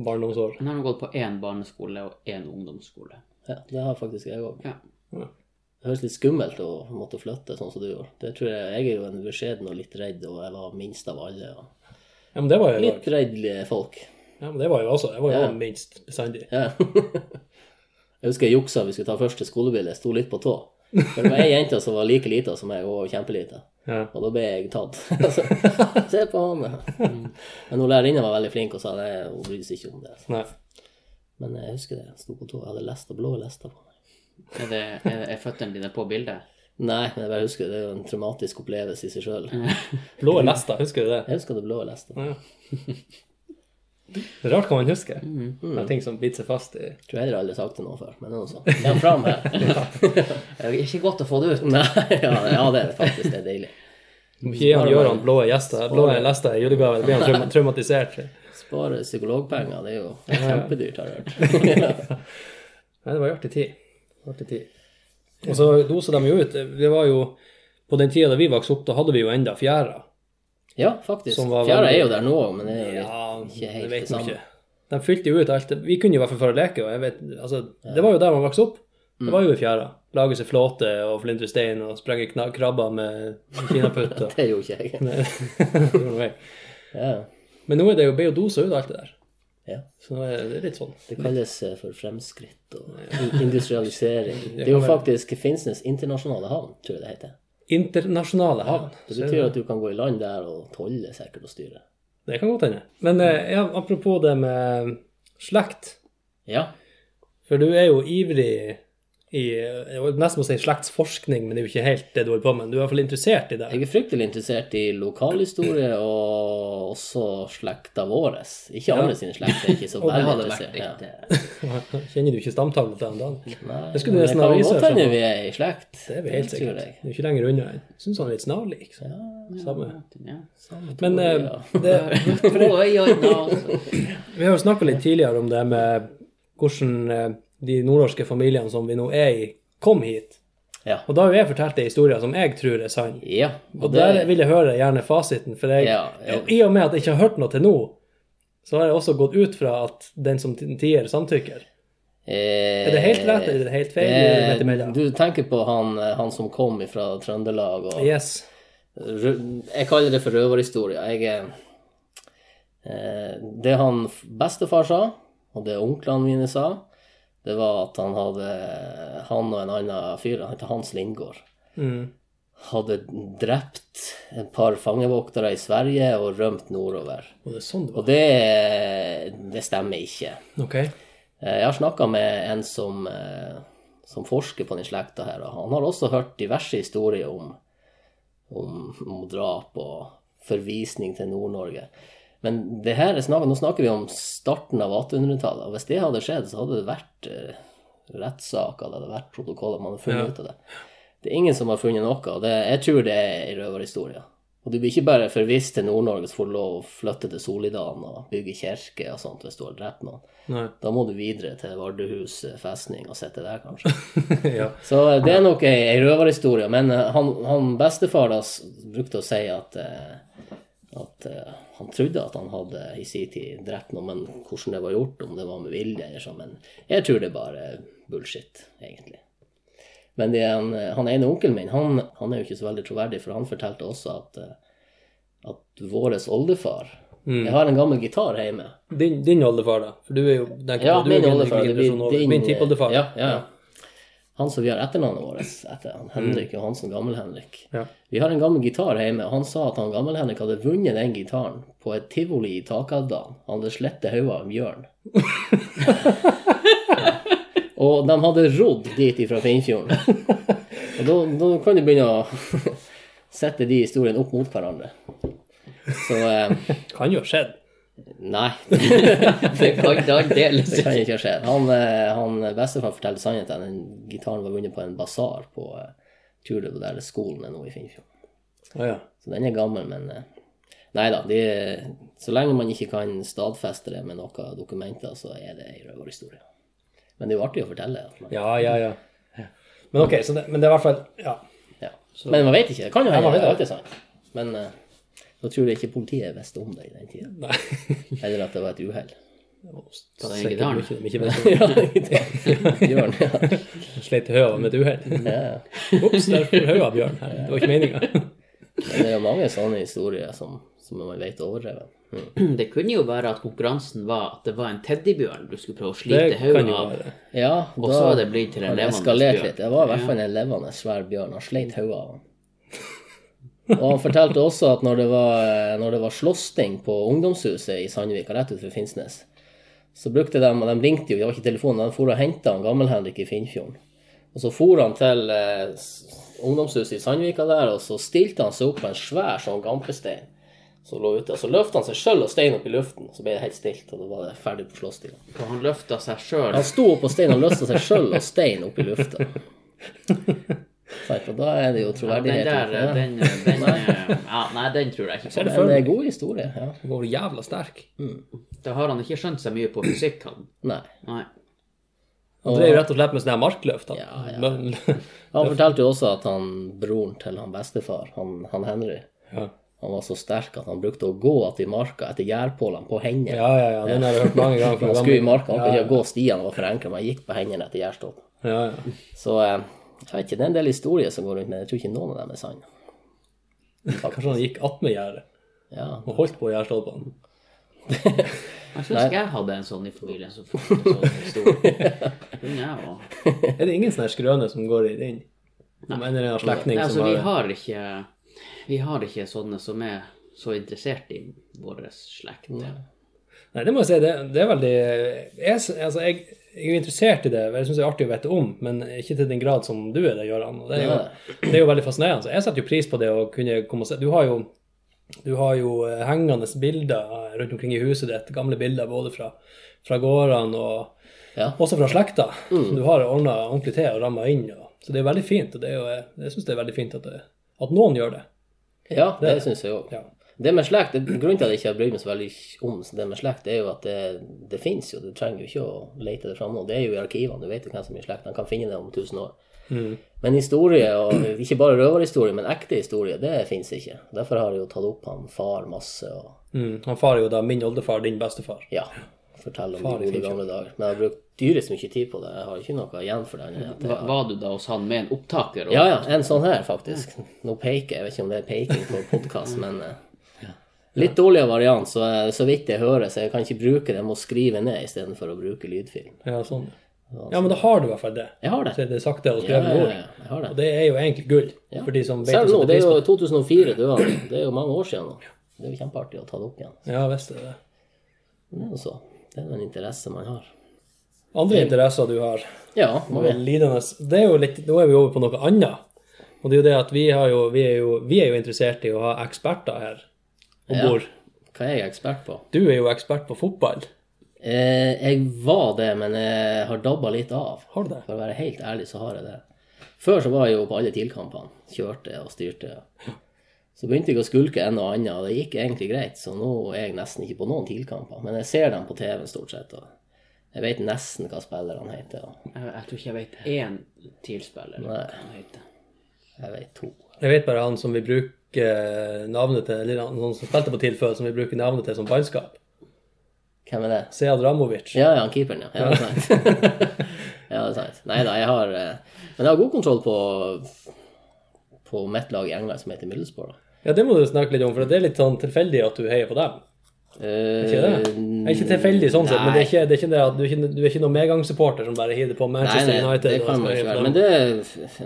barndomsår. Nå har nå gått på én barneskole og én ungdomsskole. Ja, det har faktisk jeg òg. Ja. Det høres litt skummelt å måtte flytte sånn som du gjorde. Det tror jeg, jeg er jo en beskjeden og litt redd, og jeg var minst av alle. Og Ja, men det var jeg jo. litt reddelige folk. Ja, men det var jo også. Jeg var jo Ja. minst bestandig. Ja. *laughs* jeg husker jeg juksa vi skulle ta første skolebil. Jeg sto litt på tå. For det var ei jente som var like lita som meg, og kjempelita. Ja. Og da ble jeg tatt. *laughs* Se på han. Men hun lærerinna var veldig flink og sa nei, hun brydde seg ikke om det. Nei. Men jeg husker det. Jeg sto på tå. Jeg hadde lester, blå lester på meg. Er, det, er, er føttene dine på bildet? Nei, men jeg bare husker det. Det er jo en traumatisk opplevelse i seg sjøl. Blå lester, husker du det? Jeg husker det blå lester. Ja. Det er rart hva man husker. Mm. Det er ting som biter seg fast i Tror heller aldri sagt det noe før, men det er noe sånt. Kom fram her. Det er ikke godt å få det ut. Nei, *laughs* ja, ja, det er faktisk det er deilig. Gi han Gøran blå gjester, blå lester i julegave. Blir han traumatisert. Spare psykologpenger, det er jo kjempedyrt, har jeg hørt. *laughs* *laughs* Nei, det var artig tid. Artig tid. Og så dosa de jo ut. Det var jo På den tida da vi vokste opp, da hadde vi jo enda fjæra. Ja, faktisk. Fjæra er jo der nå, men det er jo Ja, ikke det helt vet det man samme. ikke. De fylte jo ut alt. Vi kunne jo i hvert fall føre leke, og vet, altså, det var jo der man vokste opp. Mm. Det var jo i fjæra. Lage seg flåte og flintre stein og sprenge krabber med kinaputt. Og... *laughs* Det gjorde ikke *laughs* jeg. Ja, Men nå er det jo beodosa ut alt det der. ja. Så nå er det litt sånn. Det kalles eh, for fremskritt og industrialisering. *laughs* Det er jo faktisk Finnsnes internasjonale havn, tror jeg det heter. Internasjonale havn. Det er betyr at du kan gå i land der og tolle sikkert og styre. Det kan godt hende. Men eh, ja, apropos det med slekt. Ja. For du er jo ivrig i Jeg var nesten må si slektsforskning, men det er jo ikke helt det du holder på med. Du er i hvert fall interessert i det. Jeg er fryktelig interessert i lokalhistorie og også slekta vår. Ikke andre sine slekt er ikke så *laughs* veldig interessert. Ja. *laughs* Kjenner du ikke stamtavlen til Dan? Nei, Det skulle du men nesten ha vist. på. vi er i slekt. Det er vi helt sikkert. Det er ikke lenger unna. Jeg syns han er litt snarlik. Så. Samme. ja. Men tror jeg, eh, ja. *laughs* det, nå. vi har jo snakka litt tidligere om det med hvordan eh, de nordnorske familiene som vi nå er i, kom hit. Ja. Og da har jo jeg fortalt en historie som jeg tror er sann. Ja. Og der vil jeg høre gjerne fasiten, for jeg, Ja, jeg... i og med at jeg ikke har hørt noe til nå, så har jeg også gått ut fra at den som tier, samtykker. Er Er det helt rett, eller er det helt feil? midt? Du tenker på han, eh, han som kom fra Trøndelag og Yes. Jeg kaller det for røverhistorie. Jeg eh, Det han bestefar sa, og det onklene mine sa, det var at han hadde Han og en annen fyr, han heter Hans Lindgård, Mm. hadde drept et par fangevoktere i Sverige og rømt nordover. Og det sånn det Og det, det stemmer ikke. Ok. Eh, Jeg har snakka med en som, eh, som forsker på den slekta her, og han har også hørt diverse historier om, om, om drap og forvisning til Nord-Norge. Men det her er snakk, nå snakker vi om starten av 1800-tallet, og hvis det hadde skjedd, så hadde det vært eh, rettssaker, det hadde vært protokoller, man hadde funnet Ja. ut av det. Det er ingen som har funnet noe, og det, jeg tror det er ei røverhistorie. Og du blir ikke bare forvist til Nord-Norge, får du lov å flytte til Solidalen og bygge kirke og sånt hvis du har drept noen. Nei. Da må du videre til Vardøhus eh, festning og sitte der, kanskje. *laughs* ja. Så eh, det er nok ei, ei røverhistorie. Men eh, han, han bestefar da brukte å si at, at han trodde at han hadde i sin tid drept noen, men hvordan det var gjort, om det var med vilje eller sånn. Men jeg tror det er bare bullshit, egentlig. Men det, er han, eh, ene onkelen min, han, han er jo ikke så veldig troverdig, for han fortalte også at, eh, at vår oldefar Jeg har en gammel gitar hjemme. Din, din oldefar, da? For du er jo den, Ja, min oldefar. din- Min tippoldefar. Ja, ja. Han som vi har etternavnet vårt etter, han Henrik Johansen Gammel-Henrik. Ja. Vi har en gammel gitar hjemme, og han sa at han Gammel-Henrik hadde vunnet den gitaren på et tivoli i Takadda. Han hadde slettet hodet av en bjørn. *laughs* og de hadde rodd dit fra Finnfjorden. Og da, da kan du begynne å *laughs* sette de historiene opp mot hverandre. Så eh, Kan jo ha skjedd. Nei. *laughs* Det kan ikke aldeles Det kan ikke skje. Han, eh, han bestefar forteller sannheten. Den gitaren var vunnet på en basar på eh, tror det der skolen er nå i Finnfjord. Oh, ja. Så den er gammel, men eh, Nei da. De, så lenge man ikke kan stadfeste det med noen dokumenter, så er det ei røverhistorie. Men det er jo artig å fortelle. at man- Ja, ja, ja. Men ok, så det, men det er i hvert fall Ja. Ja. Men man vet ikke. Det kan jo hende Ja, det er alltid sant. Men eh, da tror jeg ikke politiet visste om det i den tida. *laughs* Eller at det var et uhell. Sikkert. Mye, de ikke *laughs* ja, Bjørn, ja. Sleit høyet med et uhell. ja. Ops, der får høyet bjørn. her. Det var ikke meninga. *laughs* Men det er jo mange sånne historier som, som man vet er overdrevet. Mm. *clears throat* Det kunne jo være at konkurransen var at det var en teddybjørn du skulle prøve å slite kan hodet av. Ja, Og så var det blitt til en levende bjørn. litt. Det var i hvert fall en levende svær bjørn. Han sleit hodet av han. Og han fortalte også at når det var, når det var slåssing på ungdomshuset i Sandvika, rett utenfor Finnsnes, så brukte de, de ringte jo, det var ikke telefonen, de for og henta Gammel-Henrik i Finnfjorden. Og så for han til eh, ungdomshuset i Sandvika der, og så stilte han seg opp på en svær sånn gampestein som lå ute. Og så løfta han seg sjøl og stein opp i luften, så ble det helt stilt, og da var det ferdig på slåsstida. Og han løfta seg sjøl. Han sto på steinen og løfta seg sjøl og stein opp i lufta. Sant, og da er det jo Den troverdighet. der, ja. den, den Ja, nei, den tror jeg ikke på. Men det er god historie. Ja. Går jævla sterk. Da har han ikke skjønt seg mye på fysikk, han. Nei. Nei. Han drev rett og slett med sånne her markløft. han. Ja, ja. *laughs* Han fortalte jo også at han broren til han bestefar, han, han Henry, ja. Han var så sterk at han brukte å gå att i marka etter gjærpålene på hendene. Ja, ja, ja, den har jeg hørt mange ganger. Han skulle i marka, han kunne ikke gå stiene var for enkle, men han gikk på hendene etter gjærstopp. Ja, ja. Så eh, jeg vet ikke, det er en del historier som går rundt, men jeg tror ikke noen av dem er sanne. *laughs* Kanskje han gikk attmed gjerdet Ja. og holdt på gjerdstolpene. *laughs* Jeg syns ikke jeg hadde en sånn i familien. Kunne jeg også. Er det ingen sånne skrøne skrøner som går i den? Om en eller annen slektning Nei, altså, som vi har har ikke Vi har ikke sånne som er så interessert i vår slekt. Nei, det må jeg si. Det, det er veldig jeg, altså, jeg, jeg er interessert i det. Jeg syns det er artig å vite om, men ikke til den grad som du er det, Gøran. Det det er jo veldig fascinerende. Så jeg setter jo pris på det å kunne komme og se. Du har jo, du har jo eh, hengende bilder rundt omkring i huset ditt, gamle bilder både fra, fra gårdene og Ja. også fra slekta. Mm. du har ordna ordentlig til og ramma inn. Og, så det er veldig fint. Og det er jo, jeg syns det er veldig fint at, det, at noen gjør det. Ja, det syns jeg òg. Ja. Det med slekt, det, Grunnen til at jeg ikke har brydd meg så veldig om det med slekt, det er jo at det, det fins jo. Du trenger jo ikke å lete det fram nå. Det er jo i arkivene. Du vet jo hvem som er i slekt. De kan finne det om 1000 år. Men historie, og ikke bare røverhistorie, men ekte historie, det fins ikke. Derfor har jeg jo tatt opp han far masse. og Mm. Han far er jo da min oldefar, din bestefar. ja, fortelle om Far de gode gamle dager. Men jeg har brukt dyrest mye tid på det. Jeg har ikke noe igjen for at jeg var du da hos han med en opptaker? og- Ja, ja, en sånn her, faktisk. Nå peker jeg, jeg vet ikke om det er peking på podkast, men eh, litt dårligere variant, så, så vidt jeg hører, så jeg kan ikke bruke det. Jeg må skrive ned istedenfor å bruke lydfilm. Ja, sånn. Ja, men da har du i hvert fall det. Jeg har det. Så er sakte og skrevet ja, ja, har Og det. det er jo egentlig gull for de som vet Selv nå, det er jo 2004 du. Det er jo mange år siden nå. Det er jo kjempeartig å ta det opp igjen. Ja, visst er det det. Er så. Det er en interesse man har. Andre interesser du har, Ja, mange. lidende Det er jo litt Nå er vi over på noe annet. Og det er jo det at vi, har jo, vi, er, jo, vi er jo interessert i å ha eksperter her om Ja. Hva er jeg ekspert på? Du er jo ekspert på fotball. Eh, jeg var det, men jeg har dabba litt av. Har du det? For å være helt ærlig, så har jeg det. Før så var jeg jo på alle TIL-kampene. Kjørte og styrte. Så begynte jeg å skulke en og annen, og det gikk egentlig greit. Så nå er jeg nesten ikke på noen TIL-kamper. Men jeg ser dem på TV stort sett. og jeg vet nesten hva spillerne heter. og Jeg, jeg tror ikke jeg vet én TIL-spiller. Nei. Jeg vet to. Jeg vet bare han som vi bruker navnet til, eller noen som spilte på TIL før, som vi bruker navnet til som bannskap. Hvem er det? Sead Ramovic. Ja, ja, han keeperen, ja. Ja, det er sant. *laughs* ja, det er sant. Nei da, jeg har eh, Men jeg har god kontroll på på mitt lag i England som heter Middlesbrough. Ja, det må du snakke litt om, for det er litt sånn tilfeldig at du heier på dem. Eh, Ikke det? Det er ikke tilfeldig sånn sett, men det er ikke, det er ikke det at du er ikke, du er ikke noen medgangssupporter som bare hiver på Manchester nei, United. det kan man ikke være. Men det er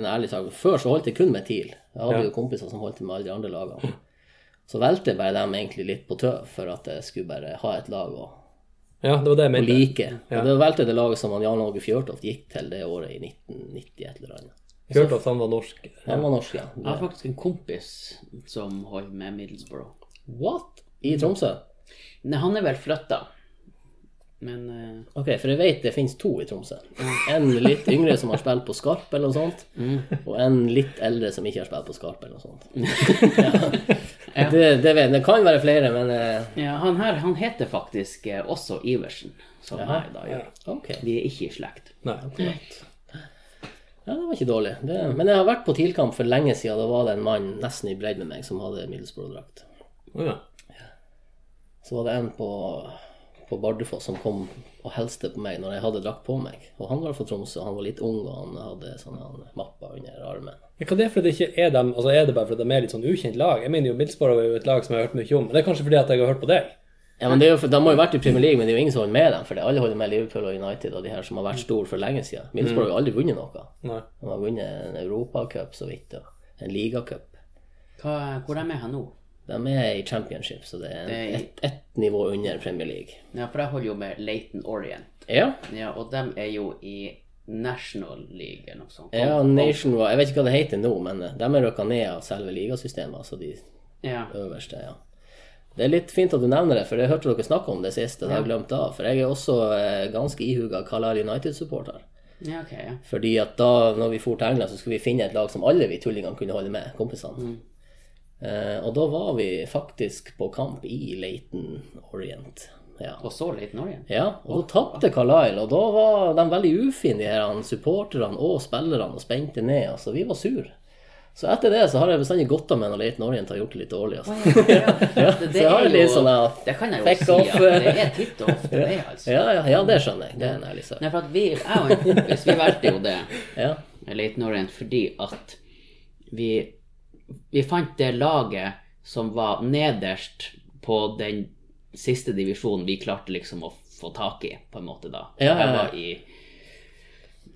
en ærlig sak. Før så holdt jeg kun med TIL. Jeg hadde Ja. jo kompiser som holdt med alle de andre lagene. Så valgte jeg bare dem egentlig litt på tøv for at jeg skulle bare ha et lag å, Ja, det var det jeg å mente. like. Og det valgte jeg det laget som Jan Åge Fjørtoft gikk til det året i 1990 et eller annet. Fjørtoft, han var norsk. Han var norsk, ja. Jeg har faktisk en kompis som holder med Middlesbrough. What? I Tromsø? Nei, han er vel flytta. Men uh... Ok, for jeg vet det finnes to i Tromsø. En litt yngre som har spilt på Skarp eller noe sånt, og en litt eldre som ikke har spilt på Skarp eller noe sånt. *laughs* Ja. Det, det, vet, det kan være flere, men uh... ja, han her han heter faktisk eh, også Iversen, som ja. jeg da gjør. Okay. Vi er ikke i slekt. Nei. Ja, det var ikke dårlig. Det, men jeg har vært på TIL-kamp for lenge siden. Da var det en mann nesten i bredd med meg som hadde Middlesbrough-drakt. Å ja. Så var det en på, på Bardufoss som kom og hilste på meg når jeg hadde drakt på meg. Og han var fra Tromsø, han var litt ung, og han hadde sånne han, mapper under armen. Men Hva det er fordi det ikke er dem, altså er det bare fordi de er litt sånn ukjent lag? Jeg mener jo Middlesbrough er jo et lag som jeg har hørt mye om. Men det er kanskje fordi at jeg har hørt på deg? Ja, men det er jo, De har jo vært i Premier League, men det er jo ingen som holder med dem. For alle holder med Liverpool og United og de her som har vært store for lenge siden. Middlesbrough har jo aldri vunnet noe. Nei. De har vunnet en europacup så vidt, og en ligacup. Hvor er de her nå? De er i championship, så det er ett et nivå under Premier League. Ja, for jeg holder jo med Leighton Orient. Ja, Ja, og de er jo i National League eller noe sånt. ja Nation Jeg vet ikke hva det heter nå, men de er røkka ned av selve ligasystemet. Altså de Ja. øverste, ja. Det er litt fint at du nevner det, for jeg hørte dere snakke om det sist. Det har jeg glemt av. For jeg er også eh, ganske ihuga Carlisle United-supporter. ja, ok, ja. Fordi at da når vi for til England, så skulle vi finne et lag som alle vi tullingene kunne holde med, kompisene. Eh, og da var vi faktisk på kamp i Leighton Orient. Ja. Og så Leighton Orient. ja, og da tapte Carlisle, og da var de veldig ufine, de her supporterne og spillerne, og spente ned. Altså, vi var sur. Så etter det så har jeg bestandig gått av med når Leighton Orient har gjort det litt dårlig. Altså. Ja, *laughs* det, Så det har er litt jo, sånn ja. det kan jeg jo si off. at det er titt og ofte det, *laughs* altså. Ja, ja, ja, det skjønner jeg. Det er en ærlig sak. Nei, for at vi, jeg og en kompis, vi valgte jo det, Ja. Leighton Orient, fordi at vi, vi fant det laget som var nederst på den siste divisjonen vi klarte liksom å få tak i, på en måte da. Ja, ja, ja. Jeg var i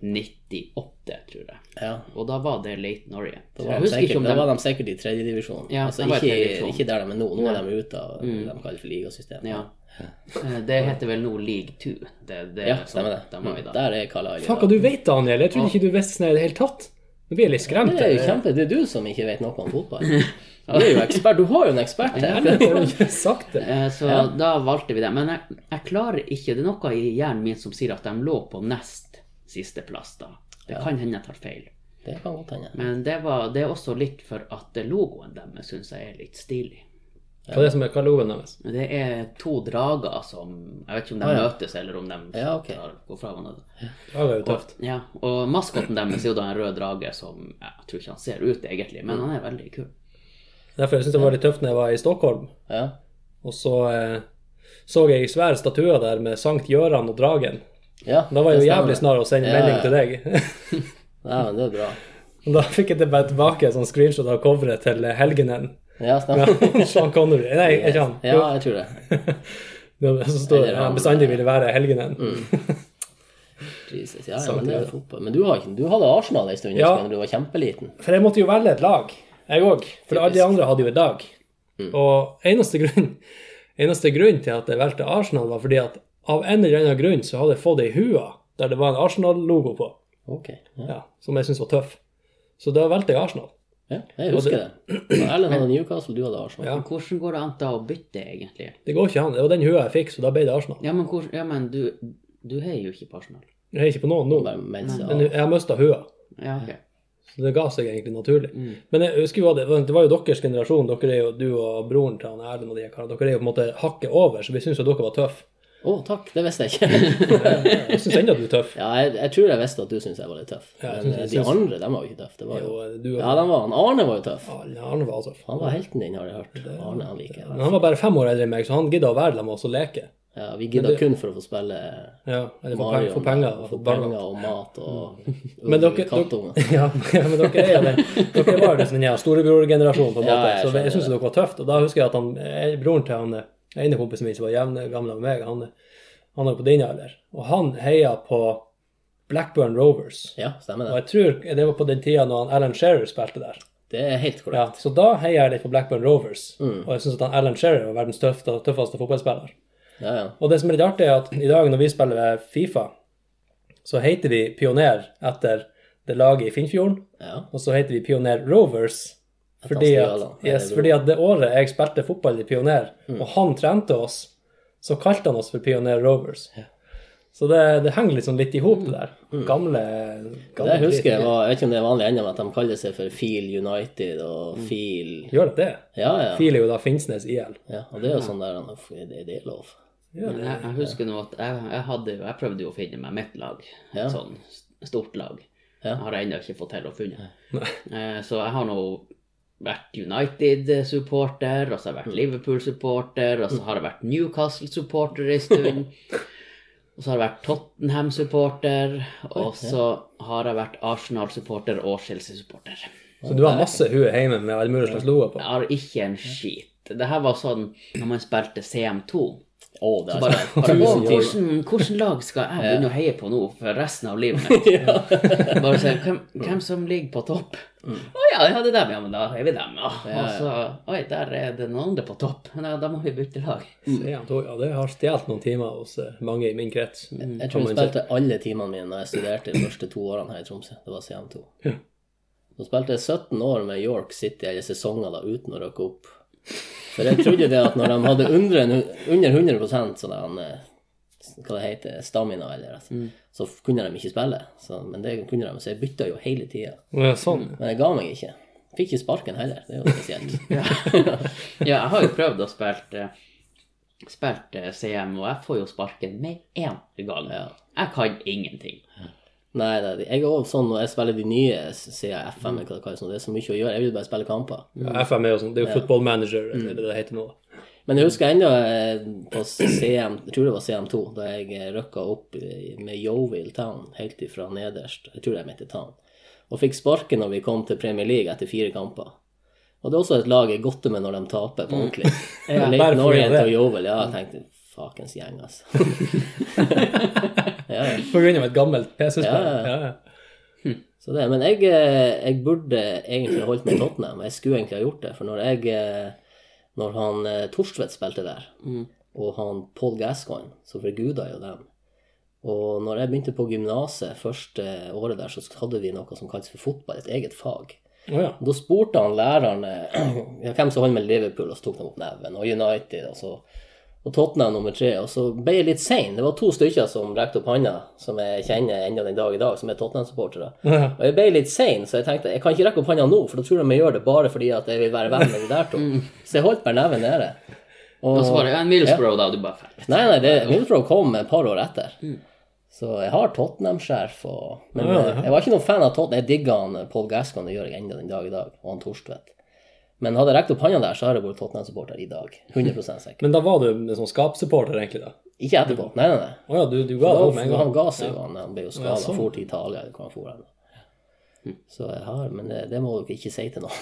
98, tror jeg. ja. Og da var det Late Norway. Da var, de sikkert, da de var de sikkert i tredjedivisjon. Ja, altså, ikke, tredje ikke der de er nå. Nå er de ute av det de kaller for ligasystemet. Ja. Eh, Det heter vel nå League 2. Det, det Ja, sånn stemmer det. De var i da. Der er Carlisle. Fuck, du vet, Daniel. Jeg trodde ikke du visste det i det hele tatt. Nå blir jeg litt skremt. Det er jo kjempe, det er du som ikke vet noe om fotball. *laughs* Du er jo ekspert. Du har jo en ekspert her. Jeg har ikke sagt det. *laughs* Eh, Så da valgte vi det. Men jeg, jeg klarer ikke Det er noe i hjernen min som sier at de lå på nest siste plass da. Det kan hende jeg tar feil. Det kan godt hende. Men det, var, det er også litt for at logoen deres syns jeg er litt stilig. Hva er det som er hva logoen deres? Det er to drager som Jeg vet ikke om de Ah, ja. møtes, eller om de Ja, ok. tar, går fra hverandre. Det er jo tøft. Ja, og maskoten deres er jo da en rød drage som Jeg tror ikke han ser ut egentlig, men han er veldig kul. Derfor jeg syntes det var litt tøft når jeg var i Stockholm. Ja. Og så eh, så jeg svære statuer der med Sankt Gjøran og Dragen. ja Da var jeg jo jævlig snar å sende Ja, melding til deg. *laughs* *laughs* Ja, men det er bra. Og da fikk jeg det bare tilbake en sånn screenshot av coveret til Helgenen. Ja, stemmer. *laughs* Sean Connery. Nei, ikke han. Ja, jeg tror det. *laughs* Så står det bestandig ville være Helgenen. Jesus, ja, ja, men det er fotball. Men du, har, du hadde Arsenal en stund Ja. da du var kjempeliten. For jeg måtte jo velge et lag, jeg òg. For alle de andre hadde jo et lag. Og eneste grunn, *laughs* eneste grunn til at jeg valgte Arsenal, var fordi at av en eller annen grunn så hadde jeg fått ei hue der det var en Arsenal-logo på, okay, Ja, ja, som jeg syntes var tøff. Så da valgte jeg Arsenal. Ja jeg husker det. det. Erlend hadde Newcastle, du hadde Arsenal. Ja. Men hvordan går det an da å bytte, egentlig? Det går ikke an. Det var den hua jeg fikk, så da ble det Arsenal. Ja, men, hvor, ja, men du, du heier jo ikke på Arsenal. Jeg heier ikke på noen nå, men jeg har mista hua. Ja, ok. Så det ga seg egentlig naturlig. Men jeg husker jo at det, det var jo deres generasjon. Dere er jo, Du og broren til han Erlend og de karene. Dere er jo på en måte hakket over, så vi syns jo dere var tøffe. Å, takk. Det visste jeg ikke. *laughs* Jeg syns ennå du er tøff. Ja, jeg, jeg tror jeg visste at du syntes jeg var litt tøff. Ja, Men eh, de synes- andre, de var jo ikke tøffe. Det var jo Jo, du Ja, de var han. Arne var jo tøff. Ja, Arne var tøff. Han var helten din, har jeg hørt. Arne, han liker. Men han var bare fem år eldre enn meg, så han gidda å være med oss og leke. Ja, vi gidda kun for å få spille Ja, eller Mario. For få penger og få få penger og mat og *laughs* *laughs* Men dere, kattunger. ja, men dere er jo det. Dere var liksom den storebrorgenerasjonen, på en Ja, måte. så jeg syns dere var tøft. Og da husker jeg at han, eh, broren til han eh, ene kompisen min som var jevne gammel med meg, han, han er på din alder. Og han heia på Blackburn Rovers. Ja, stemmer det. Og jeg tror det var på den tida når Alan Shearer spilte der. Det er helt Ja, så da heier jeg litt på Blackburn Rovers. Mm. Og jeg syns at Alan Shearer var verdens tøffeste, tøffeste fotballspiller. Ja, ja. Og det som er litt artig, er at i dag når vi spiller Fifa, så heter vi Pioner etter det laget i Finnfjorden. ja. Og så heter vi Pioner Rovers. Fordi at, yes, fordi at det året jeg spilte fotball i Pioner, Mm. og han trente oss, så kalte han oss for Pioner Rovers. Så det, det henger liksom litt i hop, det der. Gamle, gamle Mm. Det husker jeg var, jeg vet ikke om det er vanlig ennå, at de kaller seg for Feel United og Feel Gjør det det? Ja, ja. Feel er jo da Finnsnes IL. ja. Og det er jo sånn der Det, det er lov. det, jeg, jeg husker nå at jeg, jeg, hadde, jeg prøvde jo å finne meg mitt lag. Et Ja. sånn stort lag. Ja. Jeg har ennå ikke fått til å funne. Eh, Så jeg har nå vært United-supporter, og så har jeg vært Liverpool-supporter, og så har jeg vært Newcastle-supporter en stund. *laughs* Og så har jeg vært Tottenham-supporter, og så har jeg vært Arsenal-supporter og Chelsea-supporter. Så du har masse huet hjemme med alle mulige slags logoer på? Jeg har ikke en skit. Det her var sånn når man spilte CM2. Å, det er Bare, hvordan, hvordan lag skal jeg begynne å heie på nå for resten av livet *laughs* mitt? Bare se, hvem, hvem som ligger på topp? Å ja, ja, det er dem, ja, men da er vi dem, ja. Og så, oi, der er det noen andre på topp. Ja, da må vi bytte lag. Ja, det har stjålet noen timer hos eh, mange i min krets. Jeg tror jeg spilte alle timene mine da jeg studerte de første to årene her i Tromsø. Det var CM2. Så spilte jeg 17 år med York City eller sesonger da uten å røkke opp. For jeg trodde det at når de hadde under, under 100 sånn der, eh, hva det heter, stamina, eller altså, så kunne de ikke spille. Så, men det kunne de, så jeg bytta jo hele tida. Ja, sånn. Men jeg ga meg ikke. Fikk ikke sparken heller. Det er jo spesielt. *laughs* Ja, jeg har jo prøvd å spille eh, spilt eh, CM, og jeg får jo sparken med én gang. Jeg kan ingenting. Nei, nei, jeg er også sånn når jeg spiller de nye CFM, eller hva det kalles det er så mye å gjøre. Jeg vil bare spille kamper. Ja, FM er jo sånn, det er jo football manager, eller det det heter nå. Men jeg husker ennå eh, på CM, jeg tror det var CM2, da jeg rykka opp med Yovil Town helt ifra nederst, jeg tror de heter Town, og fikk sparken når vi kom til Premier League etter fire kamper. Og det er også et lag jeg godter med når de taper på ordentlig. *laughs* Jeg bare Leighton Orient det. og Yovil, ja, jeg tenkte fakens gjeng, altså. *laughs* ja. På grunn av et gammelt PC-spill. Ja, det, men jeg, eh, jeg burde egentlig holdt meg i Tottenham. Jeg skulle egentlig ha gjort det. For når jeg eh, Når han eh, Torstvedt spilte der, og han Paul Gascoigne, så forguda jo dem. Og når jeg begynte på gymnaset første året der, så hadde vi noe som kalles for fotball, et eget fag. Oh, ja. Da spurte han lærerne *clears throat* hvem som holdt med Liverpool, og så tok de opp neven, og United, og så og Tottenham nummer tre. Og så ble jeg litt sein. Det var to stykker som rekte opp handa, som jeg kjenner ennå den dag i dag, som er Tottenham-supportere. Ja. Og jeg ble litt sein, så jeg tenkte jeg kan ikke rekke opp handa nå, for da tror de jeg gjør det bare fordi at jeg vil være venn med de der to. *laughs* Så jeg holdt bare neven nede. Og så var det ja, en Middlesbrough, da. og Du bare ferdig. Nei, nei, det, Middlesbrough kom et par år etter. Så jeg har Tottenham-skjerf. Og, men Ja, ja, jeg var ikke noen fan av Tottenham. Jeg digga Paul Gascon, det gjør jeg ennå den dag i dag, og han Torstvedt. Men hadde jeg rekt opp hånda der, så hadde jeg vært Tottenham-supporter i dag. 100 sikker. Men da var du liksom skapsupporter, egentlig, da? Ikke etterpå. Nei, nei, nei. Oh, ja, du, du ga opp med en gang? han ga seg jo, han, han ble jo skada, Ja, sånn. for til Italia eller hvor han for hen. Så jeg har, men det, det må dere ikke si til noen.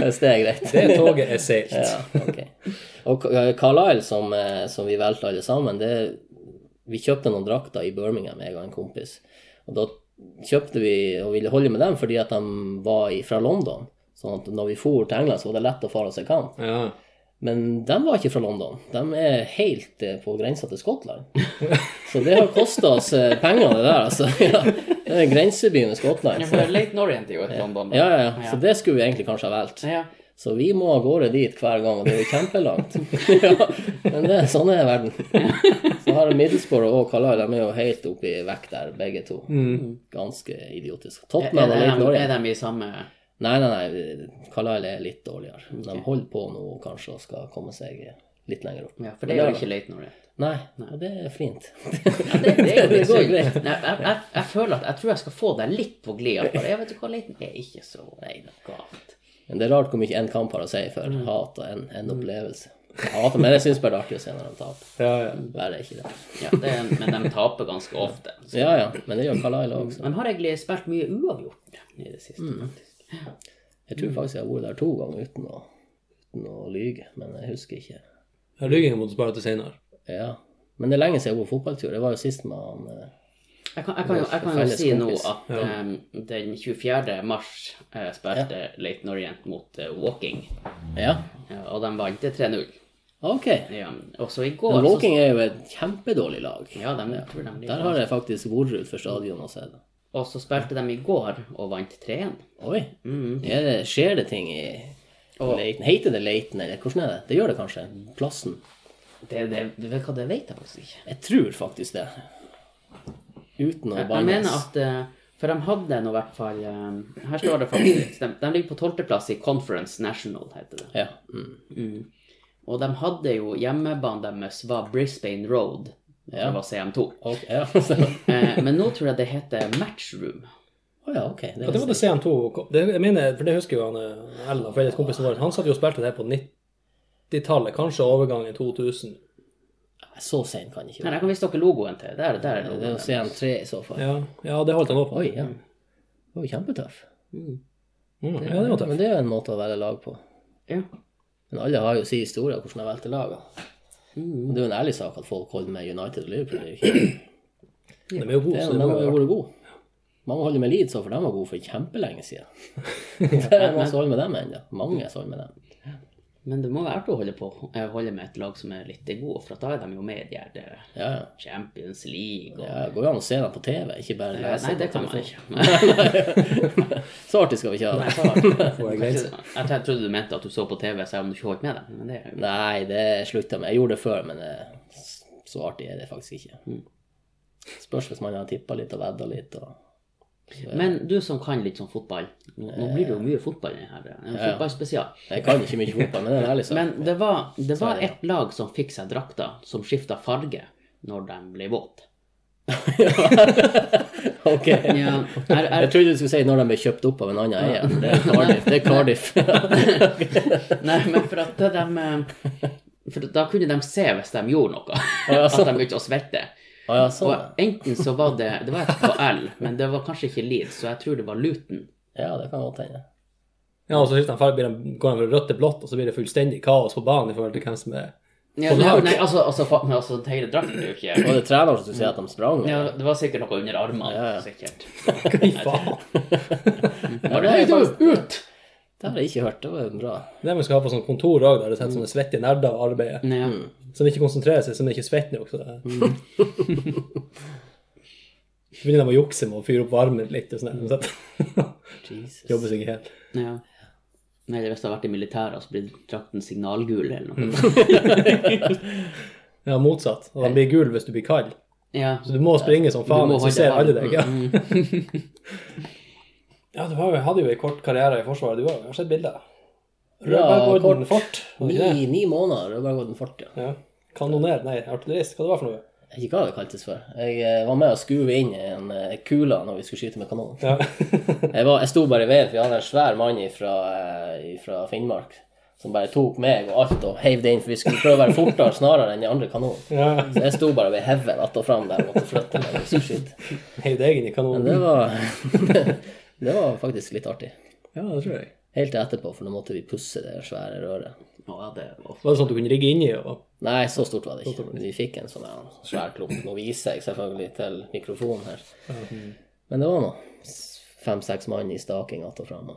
Hvis *laughs* det er greit. Det toget er seilt. Ja, okay. Og Carlisle, som, eh, som vi valgte alle sammen, det, vi kjøpte noen drakter i Birmingham, jeg og en kompis. Og da kjøpte vi og ville holde med dem fordi at de var i, fra London. Sånn at når vi for til England, så var det lett å fare seg kan. kamp. Ja. Men de var ikke fra London. De er helt eh, på grensa til Skottland. Så det har kosta oss eh, penger, det der, altså. *laughs* Ja, det er grensebyen i Skottland. Ja, for Leighton Orient er jo et London. Ja, ja, ja. Så det skulle vi egentlig kanskje ha valgt. Ja. Så vi må av gårde dit hver gang, og det er jo kjempelangt. *laughs* ja, men det, sånn er verden. Så har Middlesbrough og Kalai, de er jo helt oppe i vekk der, begge to. Ganske idiotisk. Tottenham og Late Leighton er de i samme Nei, nei, nei. Kalail er litt dårligere. De holder på nå kanskje og skal komme seg litt lenger opp. Ja, for det jo ikke Leighton Orient. Nei, og det er fint. Ja, det, det *laughs* Det går greit. Nei, Jeg, jeg, jeg føler at jeg tror jeg skal få deg litt på glid. Jeg vet du hva, Leighton er ikke så nei, galt. Men det er rart hvor mye en kamp har å si for hat og en, en opplevelse. Jeg hater, men jeg syns bare det er artig å se når de taper. Ja, ja. Bare ikke det. Ja, det er, men de taper ganske ofte. Så. Ja, ja, men det gjør Kalaila også. De har egentlig spilt mye uavgjort i det siste. Mm. faktisk. Jeg tror faktisk jeg har vært der to ganger uten å, uten å lyge, men jeg husker ikke. Ja, Ryggingen må du spare til senere. Ja. Men det er lenge siden jeg har på fotballtur. Det var jo sist med han eh, Jeg kan, jeg kan, jo, jeg kan jo Felles si nå kompis. at em, den 24. mars eh, spilte Leighton Orient mot eh, Walking, Ja, ja, og de vant til 3-0. ok. Ja, og så i går Men så- Walking er jo et kjempedårlig lag. Ja, de, jeg tror de ligger Der har jeg faktisk vært utenfor stadion og sett det. Og så spilte de i går og vant 3-1. Oi. Er det, skjer det ting i Leiten? Heter det Leiten, eller hvordan er det? Det gjør det kanskje? Plassen? Det, det, du vet hva, det vet jeg faktisk ikke. Jeg tror faktisk det. Uten å Jeg, jeg mener at eh, For de hadde nå i hvert fall eh, Her står det faktisk De, de ligger på tolvteplass i Conference National, heter det. Ja. Mm. Og de hadde jo Hjemmebanen deres var Brisbane Road. Ja. Det var CM2. Okay, ja. *laughs* Eh, men nå tror jeg det heter Matchroom. Å ja, ok. Det Ja, det var det CM2 det, Jeg mener, for det husker jo han eh, Ellen, Fredriks kompisen vår, han satt jo og spilte det på 90-tallet, kanskje overgangen 2000. Så sen kan det ikke Nei, jeg kan vise dere logoen til. Der, der er Det er jo CM3 i så fall. Ja, ja det holdt han opp. Oi, ja. Det var jo kjempetøff. Mm, ja, det var tøff. Men det er jo en måte å velge lag på. Ja. Men alle har jo sin historie om hvordan de valgte lag. Mm. Det er jo en ærlig sak at folk holder med United og Liverpool. er De er jo gode, De har jo vært gode. Mange holder med Leeds, for de var gode for kjempelenge siden. *laughs* det er masse holder med dem ennå. Mange som holder med dem. Men det må være artig å holde på eh, holde med et lag som er litt gode, for da er de jo med i de eh, Ja, ja. Champions League og Ja, går jo an å se dem på TV, ikke bare Eh, lese Nei, det kan man ikke. *laughs* Så artig skal vi ikke ha det. *laughs* Jeg. Jeg trodde- du mente at du så på TV selv om du ikke holdt med dem. Men det er jo Nei, det slutta jeg med. Jeg gjorde det før, men det... så artig er det faktisk ikke. Mm. Spørs hvis man har tippa litt og vedda litt. Og... Men du som kan litt sånn fotball Nå, nå blir det jo mye fotball i denne. En fotballspesial. Jeg kan ikke mye fotball, men det er ærlig sagt. Men det var, det var et lag som fikk seg drakta som skifta farge når de ble våte. *laughs* Ok. Ja, er, er, Jeg trodde du skulle si når de ble kjøpt opp av en annen eier. Det er Cardiff. Det er Cardiff. *laughs* Nei, men for at de eh, For da kunne de se hvis de gjorde noe. At de begynte å svette. Å ja, sånn. Og enten så var det Det var et på L, men det var kanskje ikke Leeds, så jeg tror det var Luton. Ja, det kan godt hende. Ja, og så skifter han farge, går han fra rødt til blått, og så blir det fullstendig kaos på banen i forhold til hvem som er Ja, nei, nei, altså, altså, men altså hele drakten er jo ikke Var det treneren som skulle si at de sprang? ja, Det var sikkert noe under armene, Ja, ja. sikkert. *laughs* Fy faen! Nei, Hei, du, ut! Det har jeg ikke hørt. Det var bra. Det vi skal ha på sånn kontor òg, der det sitter sånne svette nerder og arbeider. Ja. Som ikke konsentrerer seg, som ikke svetter nok. Så. Så *laughs* begynner de å jukse med å fyre opp varmen litt og sånn. Så *laughs* jobber seg ikke helt. ja. Nei, det hvis det har vært i militæret, så blir drakten signalgul eller noe. *laughs* Ja, motsatt. Og den blir gul hvis du blir kald. Ja. Så du må springe som faen, så ser alle deg. Ja, ja du hadde jo en kort karriere i Forsvaret, du òg. Jeg har sett bilder. Ja, Rødbergorden kort. fort. Ni, ni måneder, Rødbergodden fort, ja. Ja. Kanoner, nei, artillerist. Hva det var for noe? Jeg vet ikke hva det kaltes for. Jeg eh, var med å skuve inn en kule kula når vi skulle skyte med kanon. Ja. *laughs* Jeg, var, jeg sto bare i veien, for vi hadde en svær mann fra, fra Finnmark som bare tok meg og alt og heiv det inn, for vi skulle prøve å være fortere snarere enn de andre kanonene. ja. Så jeg sto bare ved hevet att og fram der og måtte flytte meg. Heiv deg inn i Men det var, *laughs* det var faktisk litt artig. Ja, det tror jeg. Helt etterpå, for nå måtte vi pusse det svære røret. Ja, det var Var det sånn at du kunne rigge inni og Nei, så stort var det ikke. Men vi fikk en sånn ja, svær klump. Nå viser jeg selvfølgelig til mikrofonen her. Men det var nå fem-seks mann i staking att og fram. og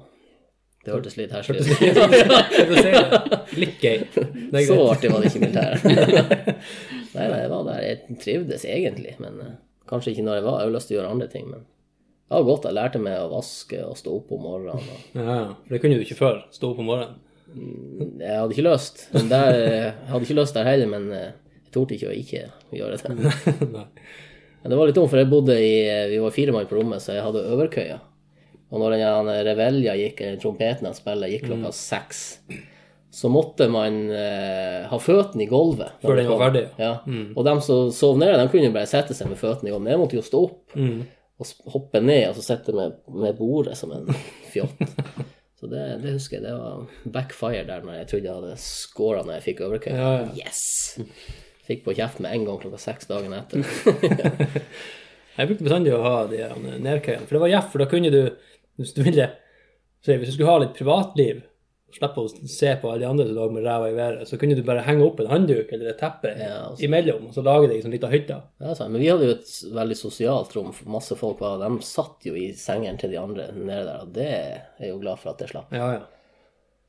Det hørtes litt herselig ut. Litt *laughs* gøy. Så artig var det ikke i militæret. *laughs* Nei, nei, jeg var der. Jeg trivdes egentlig, men eh, kanskje ikke når jeg var. Jeg har lyst til å gjøre andre ting, men det var godt. Jeg lærte meg å vaske og stå opp om morgenen. Og Ja. For det kunne du ikke før. Stå opp om morgenen. jeg hadde ikke lyst. Men der, jeg hadde ikke lyst der heller, men eh, jeg torde ikke å ikke gjøre det. *laughs* Men det var litt dumt, for jeg bodde i Vi var fire mann på rommet, så jeg hadde overkøya. Og når den revelja gikk, eller trompeten han spiller, gikk klokka seks, så måtte man eh, ha føttene i gulvet. Før den var ferdig, Ja. Og de som sov nede, de kunne jo bare sette seg med føttene i gulvet. Men jeg måtte jo stå opp og hoppe ned og så sitte med, med bordet som en fjott. *laughs* Så det, det husker jeg. Det var backfire der når jeg trodde jeg hadde scora når jeg fikk overcut. Ja, ja. Yes! Fikk på kjeft med en gang klokka seks dagen etter. *laughs* Jeg brukte bestandig å ha de her nedkøyene, for det var jeff, for da kunne du, hvis du ville så Hvis du skulle ha litt privatliv, slippe å se på alle de andre som lå med ræva i været, så kunne du bare henge opp en handduk eller et teppe Ja, altså. imellom, og så lage deg en sånn liten hytte. Ja, sant. Men vi hadde jo et veldig sosialt rom. for Masse folk var De satt jo i sengene til de andre nede der, og det er jeg jo glad for at det slapp. Ja, ja.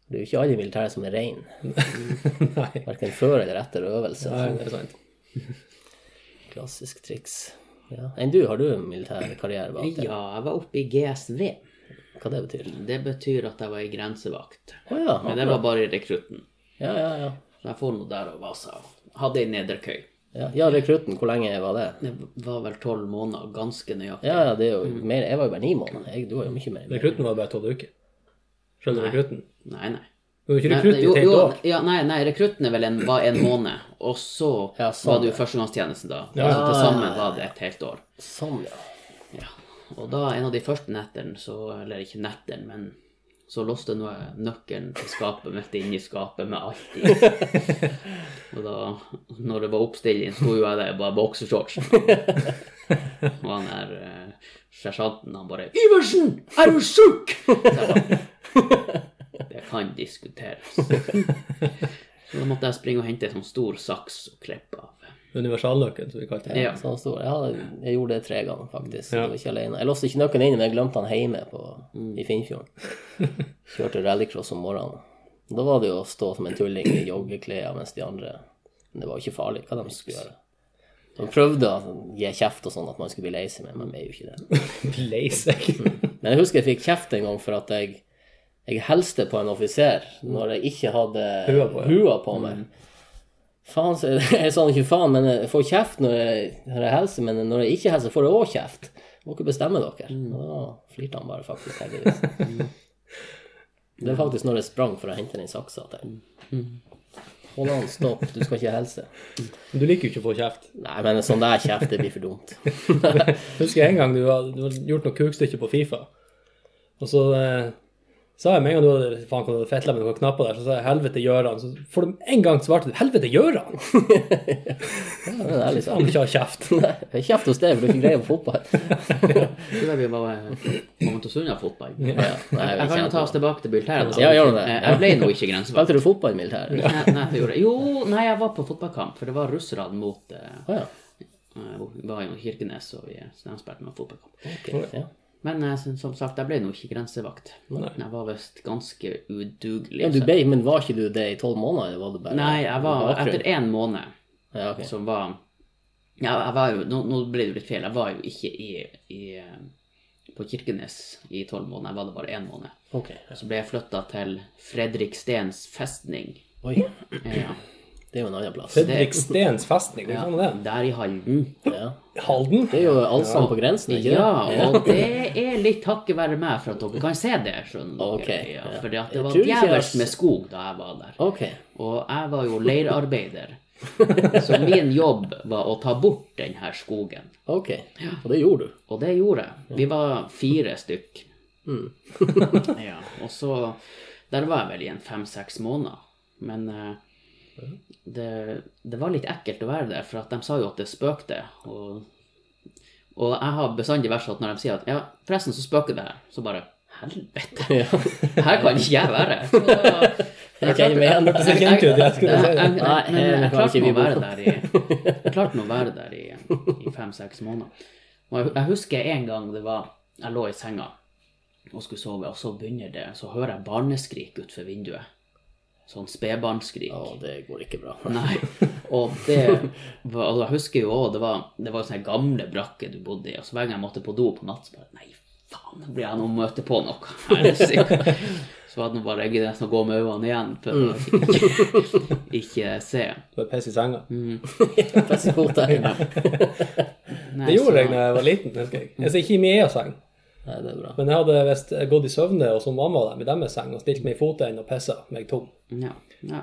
Det er jo ikke alle i militæret som er rein. *laughs* Verken før eller etter øvelse. Nei, det er sant. *laughs* Klassisk triks. Ja. Enn du, har du en militær karriere bak deg? Ja, jeg var oppe i GSV. Hva det betyr? Det betyr at jeg var i grensevakt. Oh, ja. Men det var bare i rekrutten. Ja, ja, ja. Så jeg får nå der og vasa. Hadde ei nederkøy. Ja, ja rekrutten, hvor lenge var det? Det var vel tolv måneder, ganske nøyaktig. Ja, ja, det er jo mer Jeg var jo bare ni måneder. Jeg, du var jo mye mer. Rekrutten var bare tolv uker. Skjønner du rekrutten? Nei, nei. Du var ikke rekrutt i et år. ja, nei, nei, rekrutten er vel en, var en måned, og så Ja, sånn, var det jo ja. førstegangstjenesten da. Ja, altså, til ja, sammen var det et helt år. Sånn, ja. Ja. Og da, en av de første nettene, så, eller ikke nettene, men så låste jeg nøkkelen til skapet mitt inni skapet med alt i. *laughs* og da, når det var oppstilling, sto jo jeg der bare boksershorts. Og han der eh, sersjanten, han bare 'Iversen, er du sjuk?' Det kan diskuteres. *laughs* Så da måtte jeg springe og hente en sånn stor saks og klippe av. Universalnøkkelen, som vi kalte det. Ja. Sånn stor. Hadde, jeg gjorde det tre ganger, faktisk. Ja. Jeg låste ikke nøkkelen inne, men jeg glemte han hjemme på, i Finnfjorden. *laughs* Kjørte rallycross om morgenen. Da var det jo å stå som en tulling i joggeklær mens de andre Men det var jo ikke farlig hva de skulle gjøre. De prøvde å gi kjeft og sånn at man skulle bli lei seg, men man ble jo ikke det. *laughs* Lei seg. Men jeg husker jeg fikk kjeft en gang for at jeg, jeg helste på en offiser når jeg ikke hadde Hua på, ja. hua på meg. Faen, *laughs* jeg sa ikke faen, men jeg får kjeft når jeg, når jeg men når jeg ikke helser, får jeg òg kjeft. Må ikke bestemme dere. Og da flirte han bare, faktisk, heldigvis. *laughs* Det er faktisk når jeg sprang for å hente den saksa. Jeg hold an, stopp, du skal ikke helse. Du liker jo ikke å få kjeft. Nei, men sånn der kjeft, det blir for dumt. *laughs* Husker jeg en gang du hadde, du hadde gjort noe kukstykke på Fifa, og så eh, sa jeg med en gang du hadde faen du hadde med noen knapper der, så sa jeg 'helvete Gjøran'. Så får du en gang svarte du 'helvete Gjøran'! *laughs* Ja, det er litt Han sånn. vil ikke ha kjeft. *laughs* Nei, Kjeft hos deg, for du ikke greier på fotball. *laughs* Tror jeg vi bare Sunna fotball. Ja, nei, Jeg kan jo ta oss tilbake til militæret. Ja, gjør det. Eh, Jeg ble nå ikke grensevakt. Spilte du fotball i militæret? Nei, nei, jeg gjorde jeg. Jo, nei, jeg var på fotballkamp, for det var russerne mot uh, ah, ja. uh, var jo i Kirkenes, og vi så de spilte med fotballkamp. ok, ja. Men som sagt, jeg ble nå ikke grensevakt. Jeg var visst ganske udugelig. ja du ble, men var ikke du det i tolv måneder, var det bare Nei, jeg var etter én måned Ja, okay. som var Ja, jeg var jo Nå, nå ble det litt feil. Jeg var jo ikke i, i på Kirkenes i tolv måneder. Jeg var det bare én måned. Ok. Så ble jeg flytta til Fredrik Stens festning. Oi, Ja, det er jo en annen plass. Fredrikstens festning, hvor faen er det? der i Halden. Ja. Halden? Det er jo allsang på grensen, ikke Ja, og det er litt takket være meg for at dere kan se det. skjønner dere. Ok, ja, For det var djevelsk med skog da jeg var der. Ok. Og jeg var jo leirarbeider. *laughs* Så min jobb var å ta bort den her skogen. Ok. Og det gjorde du. Og det gjorde jeg. Vi var fire stykk. Mm. *laughs* ja, og så Der var jeg vel i en fem-seks måneder. Men eh, det, det var litt ekkelt å være der, for at de sa jo at det spøkte. Og, og jeg har bestandig vært sånn at når de sier at ja, forresten så spøker det her, så bare Helvete! Her kan ikke jeg være. *laughs* Så, Jeg klarte ikke nå å være der i Jeg klarte nå å være der i, i fem-seks måneder. Og jeg, jeg husker en gang det var Jeg lå i senga og skulle sove, og så begynner det Så hører jeg barneskrik utenfor vinduet. Sånn spedbarnsskrik. Å, det går ikke bra. *laughs* Nei. Og det var, og jeg husker jo òg det var, det var sånne gamle brakker du bodde i, og så hver gang jeg måtte på do på natt, så bare Nei, faen, nå blir jeg nå møte på noe. *laughs* Helsike. Så var det nå bare jeg nesten å gå med øynene igjen for å ikke, ikke se. Bare piss i senga. *laughs* Beste i der. Nei, Det gjorde så- jeg da jeg var liten, husker jeg. Altså ikke i min egen seng, Nei, det er bra. men jeg hadde visst gått i søvne, og som mamma dem i deres seng, og stilt meg i fotenden og pissa meg tom. Ja, ja,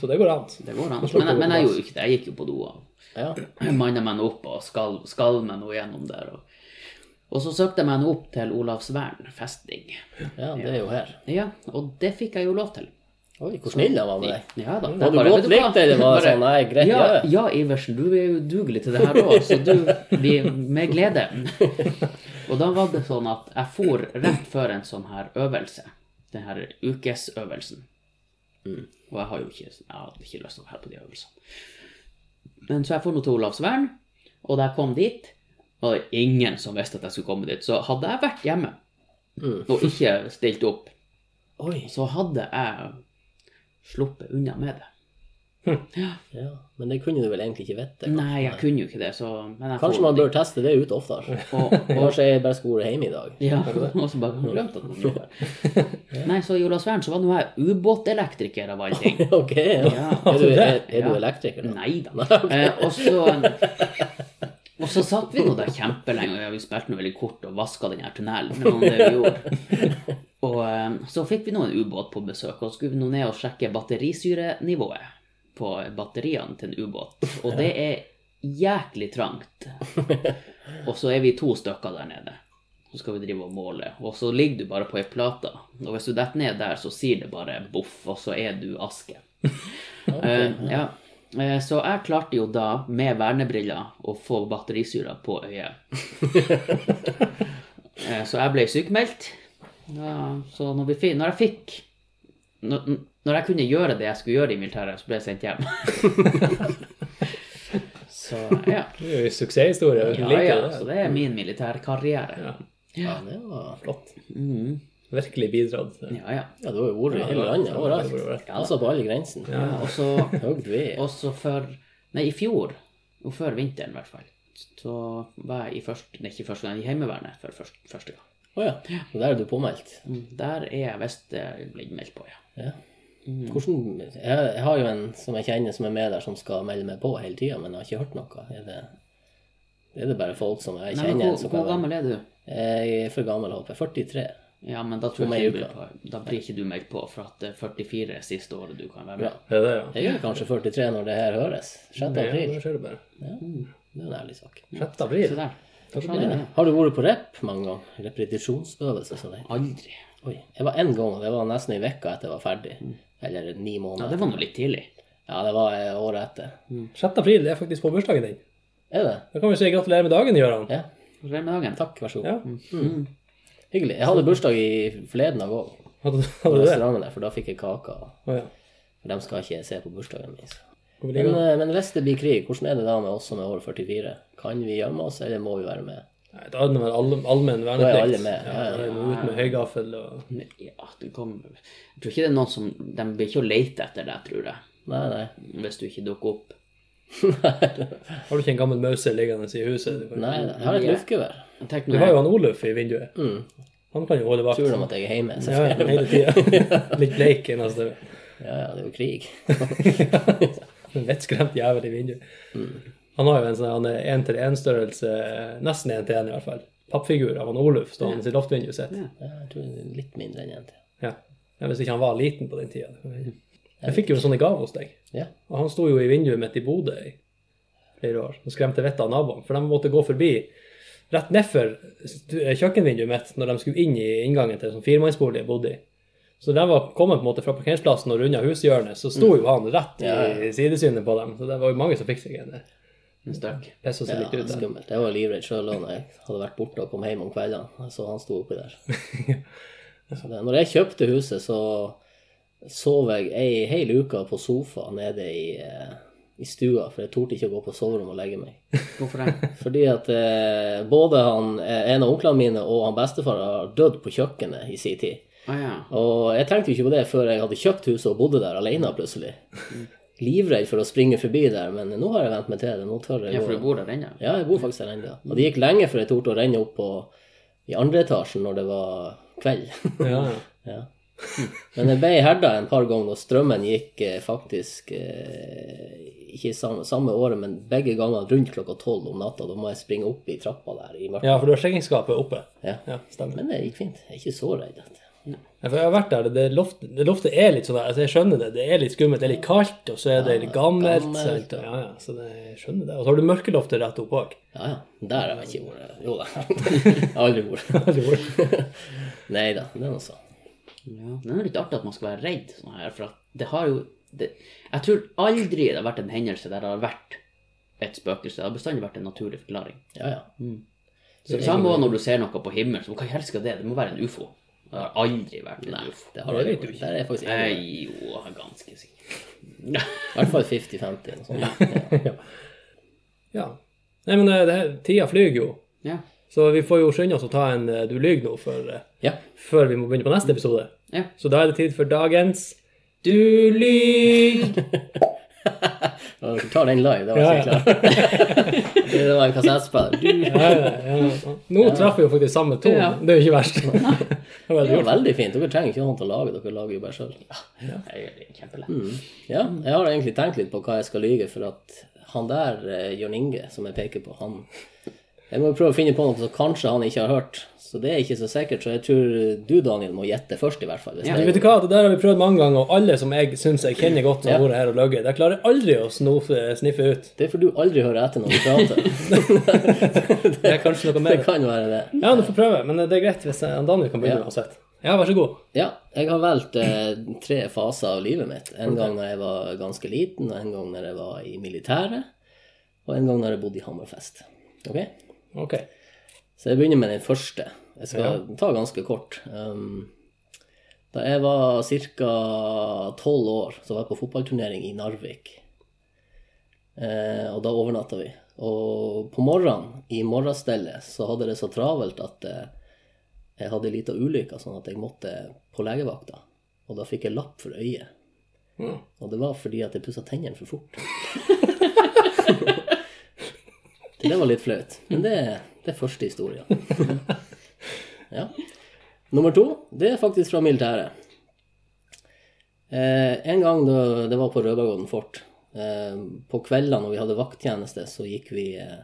Så det går an. det går an. Men, på men jeg gjorde ikke det. Jeg gikk jo på do og Ja. *clears throat* manna meg opp og skalv, skal meg nå gjennom der. Og, og så søkte jeg meg nå opp til Olavsvern festning. ja, det er jo her. Ja, og det fikk jeg jo lov til. Oi, hvor snill jeg var med deg. Ja da. Var du Bare, godt likt, eller var det sånn, nei, greit, ja, ja. ja, Iversen, du er jo dugelig til det her òg, så du blir Med glede. *laughs* Og da var det sånn at jeg for rett før en sånn her øvelse, den her ukesøvelsen. Og jeg har jo ikke Jeg hadde ikke lyst til å være på de øvelsene. Men så jeg for nå til Olavsvern, og da jeg kom dit, var det ingen som visste at jeg skulle komme dit. Så hadde jeg vært hjemme og ikke stilt opp, Oi. så hadde jeg sluppet unna med det. Ja, men det kunne du vel egentlig ikke vite. Nei, jeg kunne jo ikke det, så men jeg Kanskje får man det. bør teste det ut oftere. *laughs* Og, og, Kanskje jeg bare skulle vært hjemme i dag. ja, *laughs* og så bare glemte at man gjorde det. Nei, så i Olavsvern så var nå jeg ubåtelektriker av alle ting. *laughs* Ok, ja. Ja. Er du, er, er du elektriker? da? Nei da. Eh, og så og så satt vi nå der kjempelenge, og vi spilte noe veldig kort og vaska den her tunnelen. Det det vi gjorde. Og eh, så fikk vi nå en ubåt på besøk, og skulle vi nå ned og sjekke batterisyrenivået på batteriene til en ubåt. Og det er jæklig trangt. *laughs* Og så er vi to stykker der nede. Så skal vi drive og måle. Og så ligger du bare på ei plate. Og hvis du detter ned der, så sier det bare boff, og så er du aske. *laughs* Eh, ja. Eh, Så jeg klarte jo da, med vernebriller, å få batterisyra på øyet. *laughs* Eh, Så jeg ble sykemeldt. Ja, så når, vi, når jeg fikk når, når jeg kunne gjøre det jeg skulle gjøre i militæret, så ble jeg sendt hjem. *laughs* så ja. Det er jo en suksesshistorie. Ja, like ja, det. så det er min militærkarriere. Ja. Ja, det var Flott. Mm. Virkelig bidratt. Ja, ja. Ja, du har jo vært i hele landet, overalt. Altså på alle grensene. ja og så. *laughs* Også for Nei, i fjor, og før vinteren i hvert fall, så var jeg i første, nei, ikke første gang, i Heimevernet for første, første gang. Å ja. Og der er du påmeldt. Mm, Der er jeg visst eh, blitt meldt på, ja. Ja. Hvordan, jeg, jeg har jo en som jeg kjenner som er med der, som skal melde meg på hele tida, men jeg har ikke hørt noe. Er det, er det bare folk som jeg Nei, kjenner? hvor, hvor gammel er du? Jeg er for gammel, håper jeg. 43. Ja, men da tror jeg ikke på. Da blir ikke du meldt på, for at det er 44 er siste året du kan være med. Er det ja? Jeg er kanskje 43 når det her høres. 6. Ja, april. skjer det. Ja, det er en ærlig sak. 6. April. Har du vært på rep mange ganger? Repetisjonsøvelse. Aldri. Oi. Jeg var én gang, og det var nesten ei uke etter jeg var ferdig. Eller ni måneder. Ja, det var nå litt tidlig. Ja, det var eh, året etter. 6. april det er faktisk på bursdagen din. Er det? Da kan vi si gratulerer med dagen, Gøran. Ja. Gratulerer med dagen. Takk, vær så god. Ja. Hyggelig. Jeg hadde bursdag i forleden dag òg, Hadde, på hadde du det? restauranten der, for da fikk jeg kake. Å ja. For de skal ikke se på bursdagen min. så. Hvor Men, ligger. eh, men hvis det blir krig, hvordan er det da med oss som er over 44? Kan vi gjemme oss, eller må vi være med? Nei, da det vel all- allmenn Da er alle med, Ja, ja, ja. ut med høygaffel og Ja, du kom Jeg tror ikke det er noen som De blir ikke å lete etter deg, tror jeg. Nei, nei. Hvis du ikke dukker opp. *laughs* Har du ikke en gammel mause liggende i huset? Du, nei. Jeg har et luftgevær. Du har jo han Oluf i vinduet. Han kan jo holde vakt. Tror de at jeg er hjemme? Ja, ja, hele tida. *laughs* *laughs* Litt bleik eneste. Ja, ja, det er jo krig. En vettskremt jævel i vinduet. Han har jo en sånn han én-til-én-størrelse, nesten én-til-én i hvert fall, pappfigur av han Oluf stående i loftvinduet sitt. Ja. Ja, jeg tror det litt mindre enn jente. Ja. ja. Hvis ikke han var liten på den tida. Jeg fikk jo en sånn i gave hos deg. Ja. Og han sto jo i vinduet mitt i Bodø i flere år og skremte vettet av naboene. For de måtte gå forbi rett nedfor kjøkkenvinduet mitt når de skulle inn i inngangen til en sånn firemannsbolig jeg bodde i. Så de var kommet på en måte fra parkeringsplassen og runda hushjørnet, så sto jo han rett i Mm. Sidesynet på dem. Så det var jo mange som fikk seg en en støkk. pissa seg Ja, litt ut der. skummelt. Jeg var livredd sjøl da jeg hadde vært borte og kom hjem om kveldene. Så han sto oppi der. *laughs* Så det, når jeg kjøpte huset, så sov jeg ei hel uke på sofa nede i, eh, i stua, for jeg torde ikke å gå på soverommet og legge meg. Hvorfor det? *laughs* Fordi at eh, både han, eh, en av onklene mine og han bestefar har dødd på kjøkkenet i sin tid. Ah, ja. Og jeg tenkte jo ikke på det før jeg hadde kjøpt huset og bodde der alene plutselig. Livredd for å springe forbi der, men nå har jeg vent meg til det. Nå tør jeg ja, for du bor der ennå? Ja, jeg bor faktisk der ennå. Og det gikk lenge før jeg torde å renne opp på, i andre etasjen når det var kveld. Ja, ja. *laughs* ja. Men jeg ble herda en par ganger, og strømmen gikk eh, faktisk eh, ikke samme, samme året, men begge ganger rundt klokka tolv om natta. Da må jeg springe opp i trappa der i mørket. ja, for du har skjeggingsskapet oppe. Ja. Ja, stemmer. Men det gikk fint. Jeg er ikke så redd. Ja, for jeg har vært der, det, loftet, det loftet er litt sånn altså jeg skjønner det, det er litt skummelt, det er litt kaldt, og så er det litt gammelt. gammelt? Ja, ja, så det, jeg skjønner det. Og så har du mørkeloftet rett opp òg. Ja, ja. Der har jeg ikke vært. Jo da. *laughs* Aldri vært. *laughs* Nei da, det er noe sånn. Ja, det er litt artig at man skal være redd sånn her, for at det har jo det, Jeg tror aldri det har vært en hendelse der det har vært et spøkelse. Det har bestandig vært en naturlig forklaring. Ja, ja. Så det samme når du ser noe på himmelen, så hva helst skal det? Det må være en ufo. Det har aldri vært en ufo. Det har du ikke. Der er jeg faktisk enig. Nei, jo, jeg ganske sikker. *laughs* I hvert fall 50-50. noe sånt. *laughs* Ja. Ja. Nei, men eh, det tida flyr jo. Ja. Så vi får jo skynde oss å ta en eh, Du lyver nå før, eh, ja. før vi må begynne på neste episode. Ja. Så da er det tid for dagens Du lyver! *laughs* Ja, Dere tar den live, det var Ja, ja. klart. *laughs* det var en kassettspiller. Ja, ja, ja. Nå traff vi jo faktisk samme to. Ja. Det er jo ikke verst. *laughs* Det var veldig fint. Dere trenger ikke noen til å lage, dere lager jo bare sjøl. Ja, mm. Ja, jeg har egentlig tenkt litt på hva jeg skal lyge, for at han der, eh, Jørn Inge, som jeg peker på, han Jeg må jo prøve å finne på noe som kanskje han ikke har hørt. Så det er ikke så sikkert. Så jeg tror du, Daniel, må gjette først, i hvert fall. Hvis Ja. det vet du hva, det der har vi prøvd mange ganger, og alle som jeg syns jeg kjenner godt, som har Ja. vært her og løyet, de klarer aldri å snofe, sniffe ut. Det er fordi du aldri hører etter når vi prater. *laughs* Det er kanskje noe mer. det kan være det. Ja, du får prøve, men det er greit hvis Daniel kan begynne Ja. uansett. Ja, vær så god. Ja, jeg har valgt eh, tre faser av livet mitt. En gang da jeg var ganske liten, og en gang da jeg var i militæret, og en gang da jeg bodde i Hammerfest. Ok? Ok. Så jeg begynner med den første. Jeg skal ta ganske kort. Um, da jeg var ca. tolv år, så var jeg på fotballturnering i Narvik. Eh, og da overnatta vi. Og på morgenen, i morgenstellet, så hadde det så travelt at eh, jeg hadde ei lita ulykke, sånn at jeg måtte på legevakta. Og da fikk jeg lapp for øyet. Mm. Og det var fordi at jeg pussa tennene for fort. *laughs* det var litt flaut. Men det, det er første historien. *laughs* Nummer to, det er faktisk fra militæret. Eh, en gang da, det var på Rødbergodden fort. Eh, på kveldene når vi hadde vakttjeneste, så gikk vi, eh,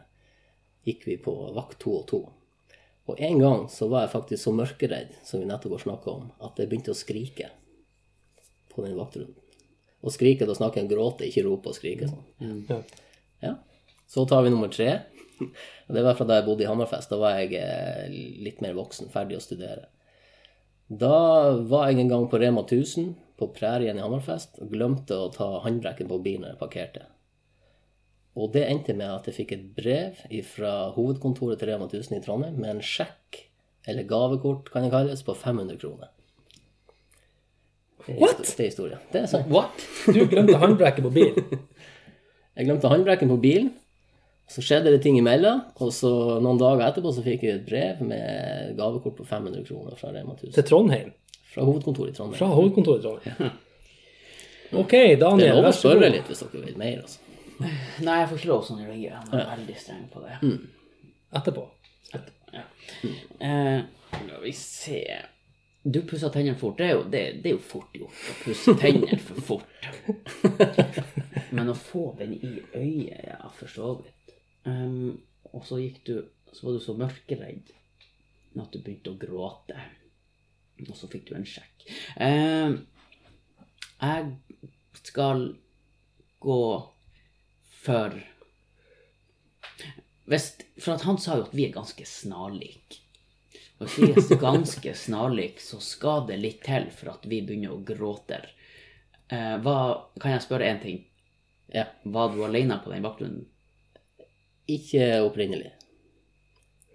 gikk vi på vakt to og to. Og en gang så var jeg faktisk så mørkeredd, som vi nettopp har snakka om, at jeg begynte å skrike på den vaktrunden. Og skrike, da snakker jeg gråte, ikke rope og skrike sånn. Ja. Ja. Så tar vi nummer tre. *laughs* Det var fra da jeg bodde i Hammerfest. Da var jeg eh, litt mer voksen, ferdig å studere. Da var jeg en gang på Rema 1000 på prærien i Hammerfest og glemte å ta håndbrekken på bilen jeg parkerte. Og det endte med at jeg fikk et brev fra hovedkontoret til Rema 1000 i Trondheim med en sjekk, eller gavekort kan det kalles, på 500 kroner. Er, What? det er historie. Det er sant. What? Du glemte håndbrekken på bilen. *laughs* Jeg glemte håndbrekken på bilen. Så skjedde det ting imellom, og så noen dager etterpå så fikk jeg et brev med gavekort på 500 kroner fra Rema 1000. Til Trondheim. Fra hovedkontoret i Trondheim. Fra hovedkontoret i Trondheim. OK, Daniel. Det er lov å spørre litt hvis dere vil mer, altså. Nei, jeg får ikke lov sånn i ryggen. Jeg er veldig streng på det. Etterpå. Etterpå. Ja. Eh, la vi se Du pusser tennene fort. Det er, jo, det, det er jo fort gjort å pusse tennene for fort. *laughs* Men å få den i øyet, ja, for så vidt. Ehm, og så gikk du Så var du så mørkeredd at du begynte å gråte. Og så fikk du en sjekk. Um, jeg skal gå for hvis, For at han sa jo at vi er ganske snarlike. Og hvis vi er ganske snarlike, så skal det litt til for at vi begynner å gråte. Uh, hva, kan jeg spørre én ting? Ja. Var du alene på den vaktrunden? Ikke opprinnelig.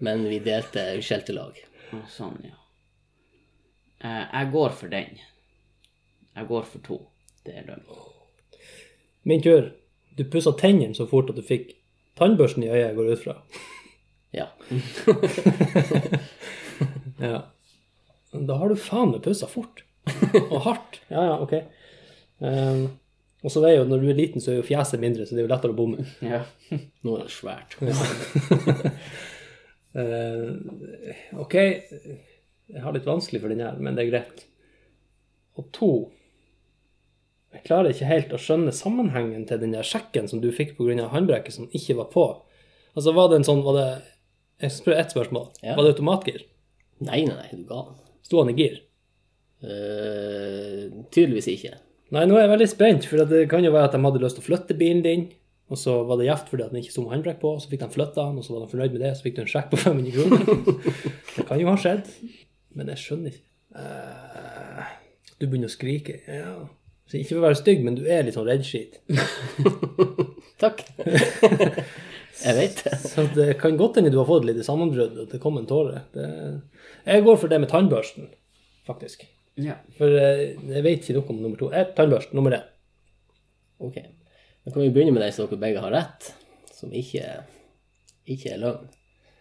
Men vi delte skjeltelag. Å, Sånn, ja. Eh, jeg går for den. Jeg går for to. Det er løgn. Min tur. Du pussa tennene så fort at du fikk tannbørsten i øyet, går ut fra. Ja. *laughs* Ja. Da har du faen meg pussa fort. Og hardt. Ja, ja, OK. Um, og så er jo, når du er liten, så er jo fjeset mindre, så det er jo lettere å bomme. Ja. *laughs* Nå er det svært. uh, *laughs* OK, jeg har litt vanskelig for den her, men det er greit. Og to Jeg klarer ikke helt å skjønne sammenhengen til den der sjekken som du fikk pga. håndbrekket som ikke var på. Altså, var det en sånn var det, Jeg skal spørre ett spørsmål. Ja. Var det automatgir? Nei, nei, nei, du gal. Sto han i gir? Uh, tydeligvis ikke. Nei, nå er jeg veldig spent, for det kan jo være at de hadde lyst til å flytte bilen din, og så var det gjevt fordi at den ikke sto med håndbrekk på, så fikk de flytta den, og så var de fornøyd med det, så fikk du en sjekk på *laughs* 500 kroner. det kan jo ha skjedd, men jeg skjønner ikke. uh, du begynner å skrike. Ja. Så ikke for å være stygg, men du er litt sånn reddskit. *laughs* Takk. *laughs* jeg vet det. Så det kan godt hende du har fått et lite sammenbrudd, og det kom en tåre. Det... Jeg går for det med tannbørsten, faktisk. Ja. For eh, jeg vet ikke noe om nummer to. Ett tannbørst, nummer én. Ok. Da kan vi begynne med den som dere begge har rett, som ikke, ikke er løgn.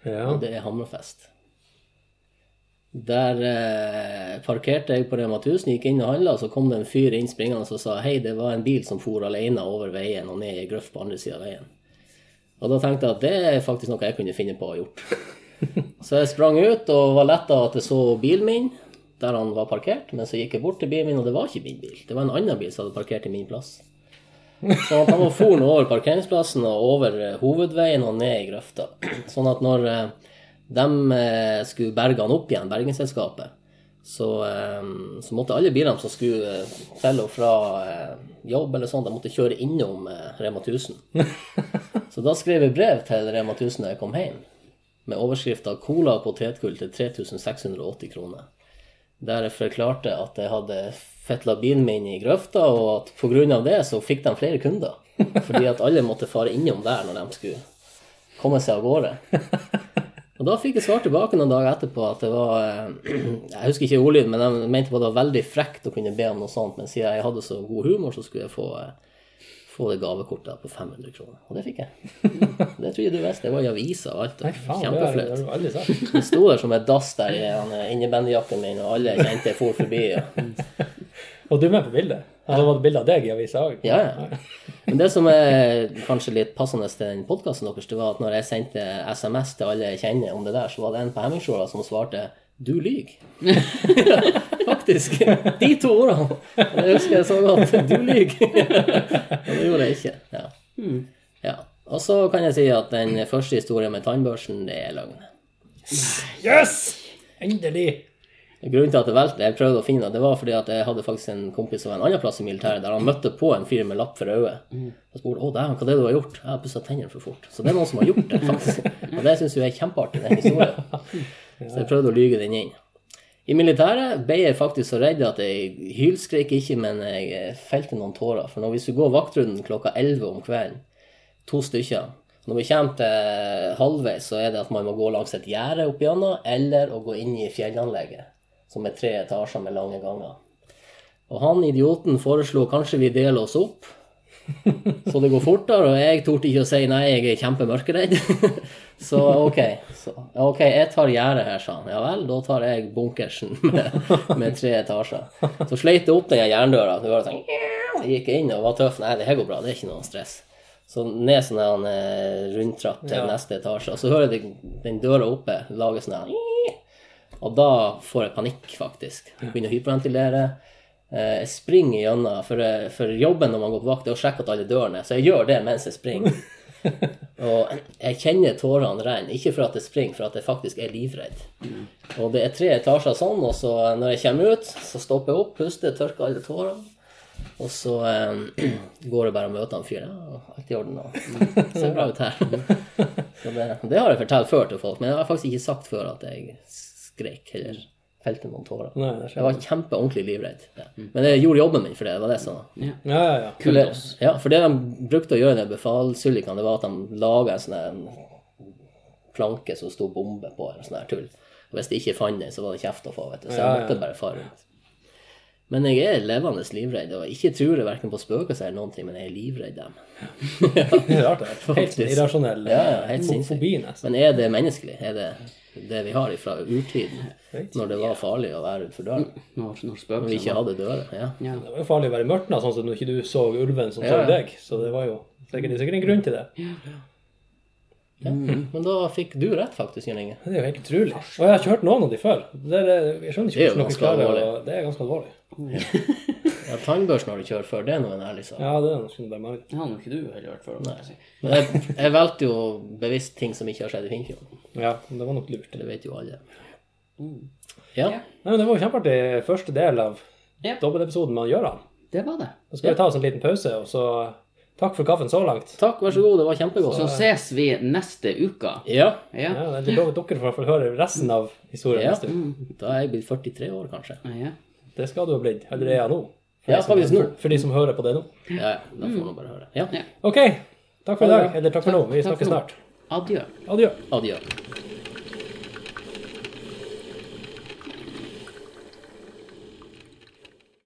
Ja. Og det er Hammerfest. Der eh, parkerte jeg på Rema 1000, gikk inn og handla, så kom det en fyr inn springende og sa hei, det var en bil som for alene over veien og ned i ei grøft på andre sida av veien. Og da tenkte jeg at det er faktisk noe jeg kunne finne på å ha gjort. *laughs* Så jeg sprang ut og var letta at jeg så bilen min der han var parkert, men så gikk jeg bort til bilen min, og det var ikke min bil. Det var en annen bil som hadde parkert i min plass. Så han var for over parkeringsplassen og over eh, hovedveien og ned i grøfta. *clears throat* Sånn at når eh, de eh, skulle berge han opp igjen, bergingsselskapet, så, så måtte alle bilene som skulle til og fra jobb eller sånt, de måtte kjøre innom Rema 1000. *laughs* Så da skrev jeg brev til Rema 1000 da jeg kom hjem, med overskrifta 'Cola og potetgull til 3680 kroner' der jeg forklarte at jeg hadde fetla bilen min i grøfta, og at pga. det så fikk de flere kunder. Fordi at alle måtte fare innom der når de skulle komme seg av gårde. Og da fikk jeg svar tilbake noen dager etterpå at det var eh, Jeg husker ikke ordlyden, men de mente det var veldig frekt å kunne be om noe sånt, men siden jeg hadde så god humor, så skulle jeg få, eh, få det gavekortet på 500 kroner. Og det fikk jeg. *laughs* Det tror jeg du visste. Det var i avisa og alt. Kjempeflaut. Det sto der som et dass der i eh, innebandyjakken min, og alle kjente jeg for forbi. Ja. *laughs* Og du er med på bildet? Altså, var det bilde av deg i avisa òg? Ja, ja. Men det som er kanskje litt passende til den podkasten deres, det var at når jeg sendte SMS til alle jeg kjenner om det der, så var det en på Hemmingsfjorda som svarte 'du lyver. *laughs* Faktisk. De to ordene. Det husker jeg så godt. 'Du lyver. *laughs* Og det gjorde jeg ikke. Ja. ja. Og så kan jeg si at den første historien med tannbørsten, det er løgn. Yes! Endelig! Grunnen til at det velte, jeg prøvde å finne det, det var fordi at jeg hadde faktisk en kompis som var en annen plass i militæret, der han møtte på en fyr med lapp for øyet. Og spurte å dæven, hva er det du har gjort? Jeg har pussa tennene for fort. Så det er noen som har gjort det, faktisk. *laughs* Og det syns jeg er kjempeartig, den historien. Så jeg prøvde å lyge den inn. I militæret ble jeg faktisk så redd at jeg hylskrek ikke, men jeg felte noen tårer. For når hvis skulle går vaktrunden klokka 11 om kvelden, to stykker Når vi kommer til halvveis, så er det at man må gå langs et gjerde opp gjennom, eller å gå inn i fjellanlegget, som er tre etasjer med lange ganger. Og han idioten foreslo kanskje vi deler oss opp, *laughs* så det går fortere, og jeg torde ikke å si nei, jeg er kjempemørkeredd. *laughs* så ok, så, ok, jeg tar gjerdet her, sa han. Ja vel, da tar jeg bunkersen med, med tre etasjer. Så sleit jeg opp den jerndøra. Det var sånn, jeg gikk inn og var tøff. Nei, det her går bra, det er ikke noe stress. Så ned sånn en eh, rundtrapp til Ja. neste etasje, og så hører jeg den, døra oppe lage sånn Og da får jeg panikk, faktisk. Begynner å hyperventilere. Eh, Jeg springer gjennom, for, eh, for jobben når man går på vakt, er å sjekke at alle dørene Så jeg gjør det mens jeg springer. *laughs* Og jeg kjenner tårene renne, ikke for at det springer, for at jeg faktisk er livredd. Og det er tre etasjer sånn, og så når jeg kommer ut, så stopper jeg opp, puster, tørker alle tårene. Og så eh, *clears throat* går jeg bare og møter han fyren. Ja, alt i orden. Og, mm, ser bra ut her. *laughs* Så det, det har jeg fortalt før til folk, men jeg har faktisk ikke sagt før at jeg skrek eller felte noen tårer. Nei, det Jeg var kjempeordentlig livredd. Ja. Men jeg gjorde jobben min for det. det var det som... Ja, ja, ja. Kudos. Ja, for det de brukte å gjøre med de befalsyllikene, det var at de laga en sånn planke som sto bombe på, eller sånn her tull. Og hvis de ikke fant den, så var det kjeft å få, vet du. Så jeg Ja, ja. måtte bare fare rundt. Men jeg er levende livredd, og ikke tror jeg verken på spøkelser eller noen ting, men jeg er livredd dem. ja, *laughs* Det er rart, det. Helt *laughs* irrasjonell Ja, ja, helt fobi, nesten. Men er det menneskelig? Er det det vi har fra urtiden, når det var farlig å være utenfor døren? Når, når Når vi ikke hadde dører? Ja. ja. Det var jo farlig å være i mørket, sånn som når ikke du så ulven som Ja. så deg. Så det var jo sikkert, er sikkert en grunn til det. Ja. Men da fikk du rett, faktisk, Jørn Inge. Det er jo helt utrolig. Og jeg har ikke hørt noen av de før. Det er, jeg skjønner er ikke hvordan noen ganske klarer alvorlig. å Det er ganske alvorlig. *laughs* Ja, Tannbørsten har du kjørt før, det er nå en ærlig sak. Ja, det er noe bare meg. Det har nå ikke du heller hørt før. Nei. Men jeg, jeg valgte jo bevisst ting som ikke har skjedd i Finnfjorden. Ja, det var nok lurt. Det vet jo alle. Mm. Ja. Ja. Nei, men Det var jo kjempeartig første del av Ja. dobbeltepisoden med Gøran. Det var det. Så skal vi ta oss en liten pause, og så takk for kaffen så langt. Takk, vær så god. Det var kjempegodt. Så ses vi neste uke. Ja. Ja. Ja, dere får høre resten av historien ja. neste uke. Da er jeg blitt 43 år, kanskje. ja. Det skal du ha blitt. Eller er jeg nå? For Ja, faktisk nå. For, de som hører på det nå. Ja. Da får du bare høre. Ja. OK. Takk for i dag. Eller takk for nå. Vi snakkes snart. Adjø. Adjø. Adjø.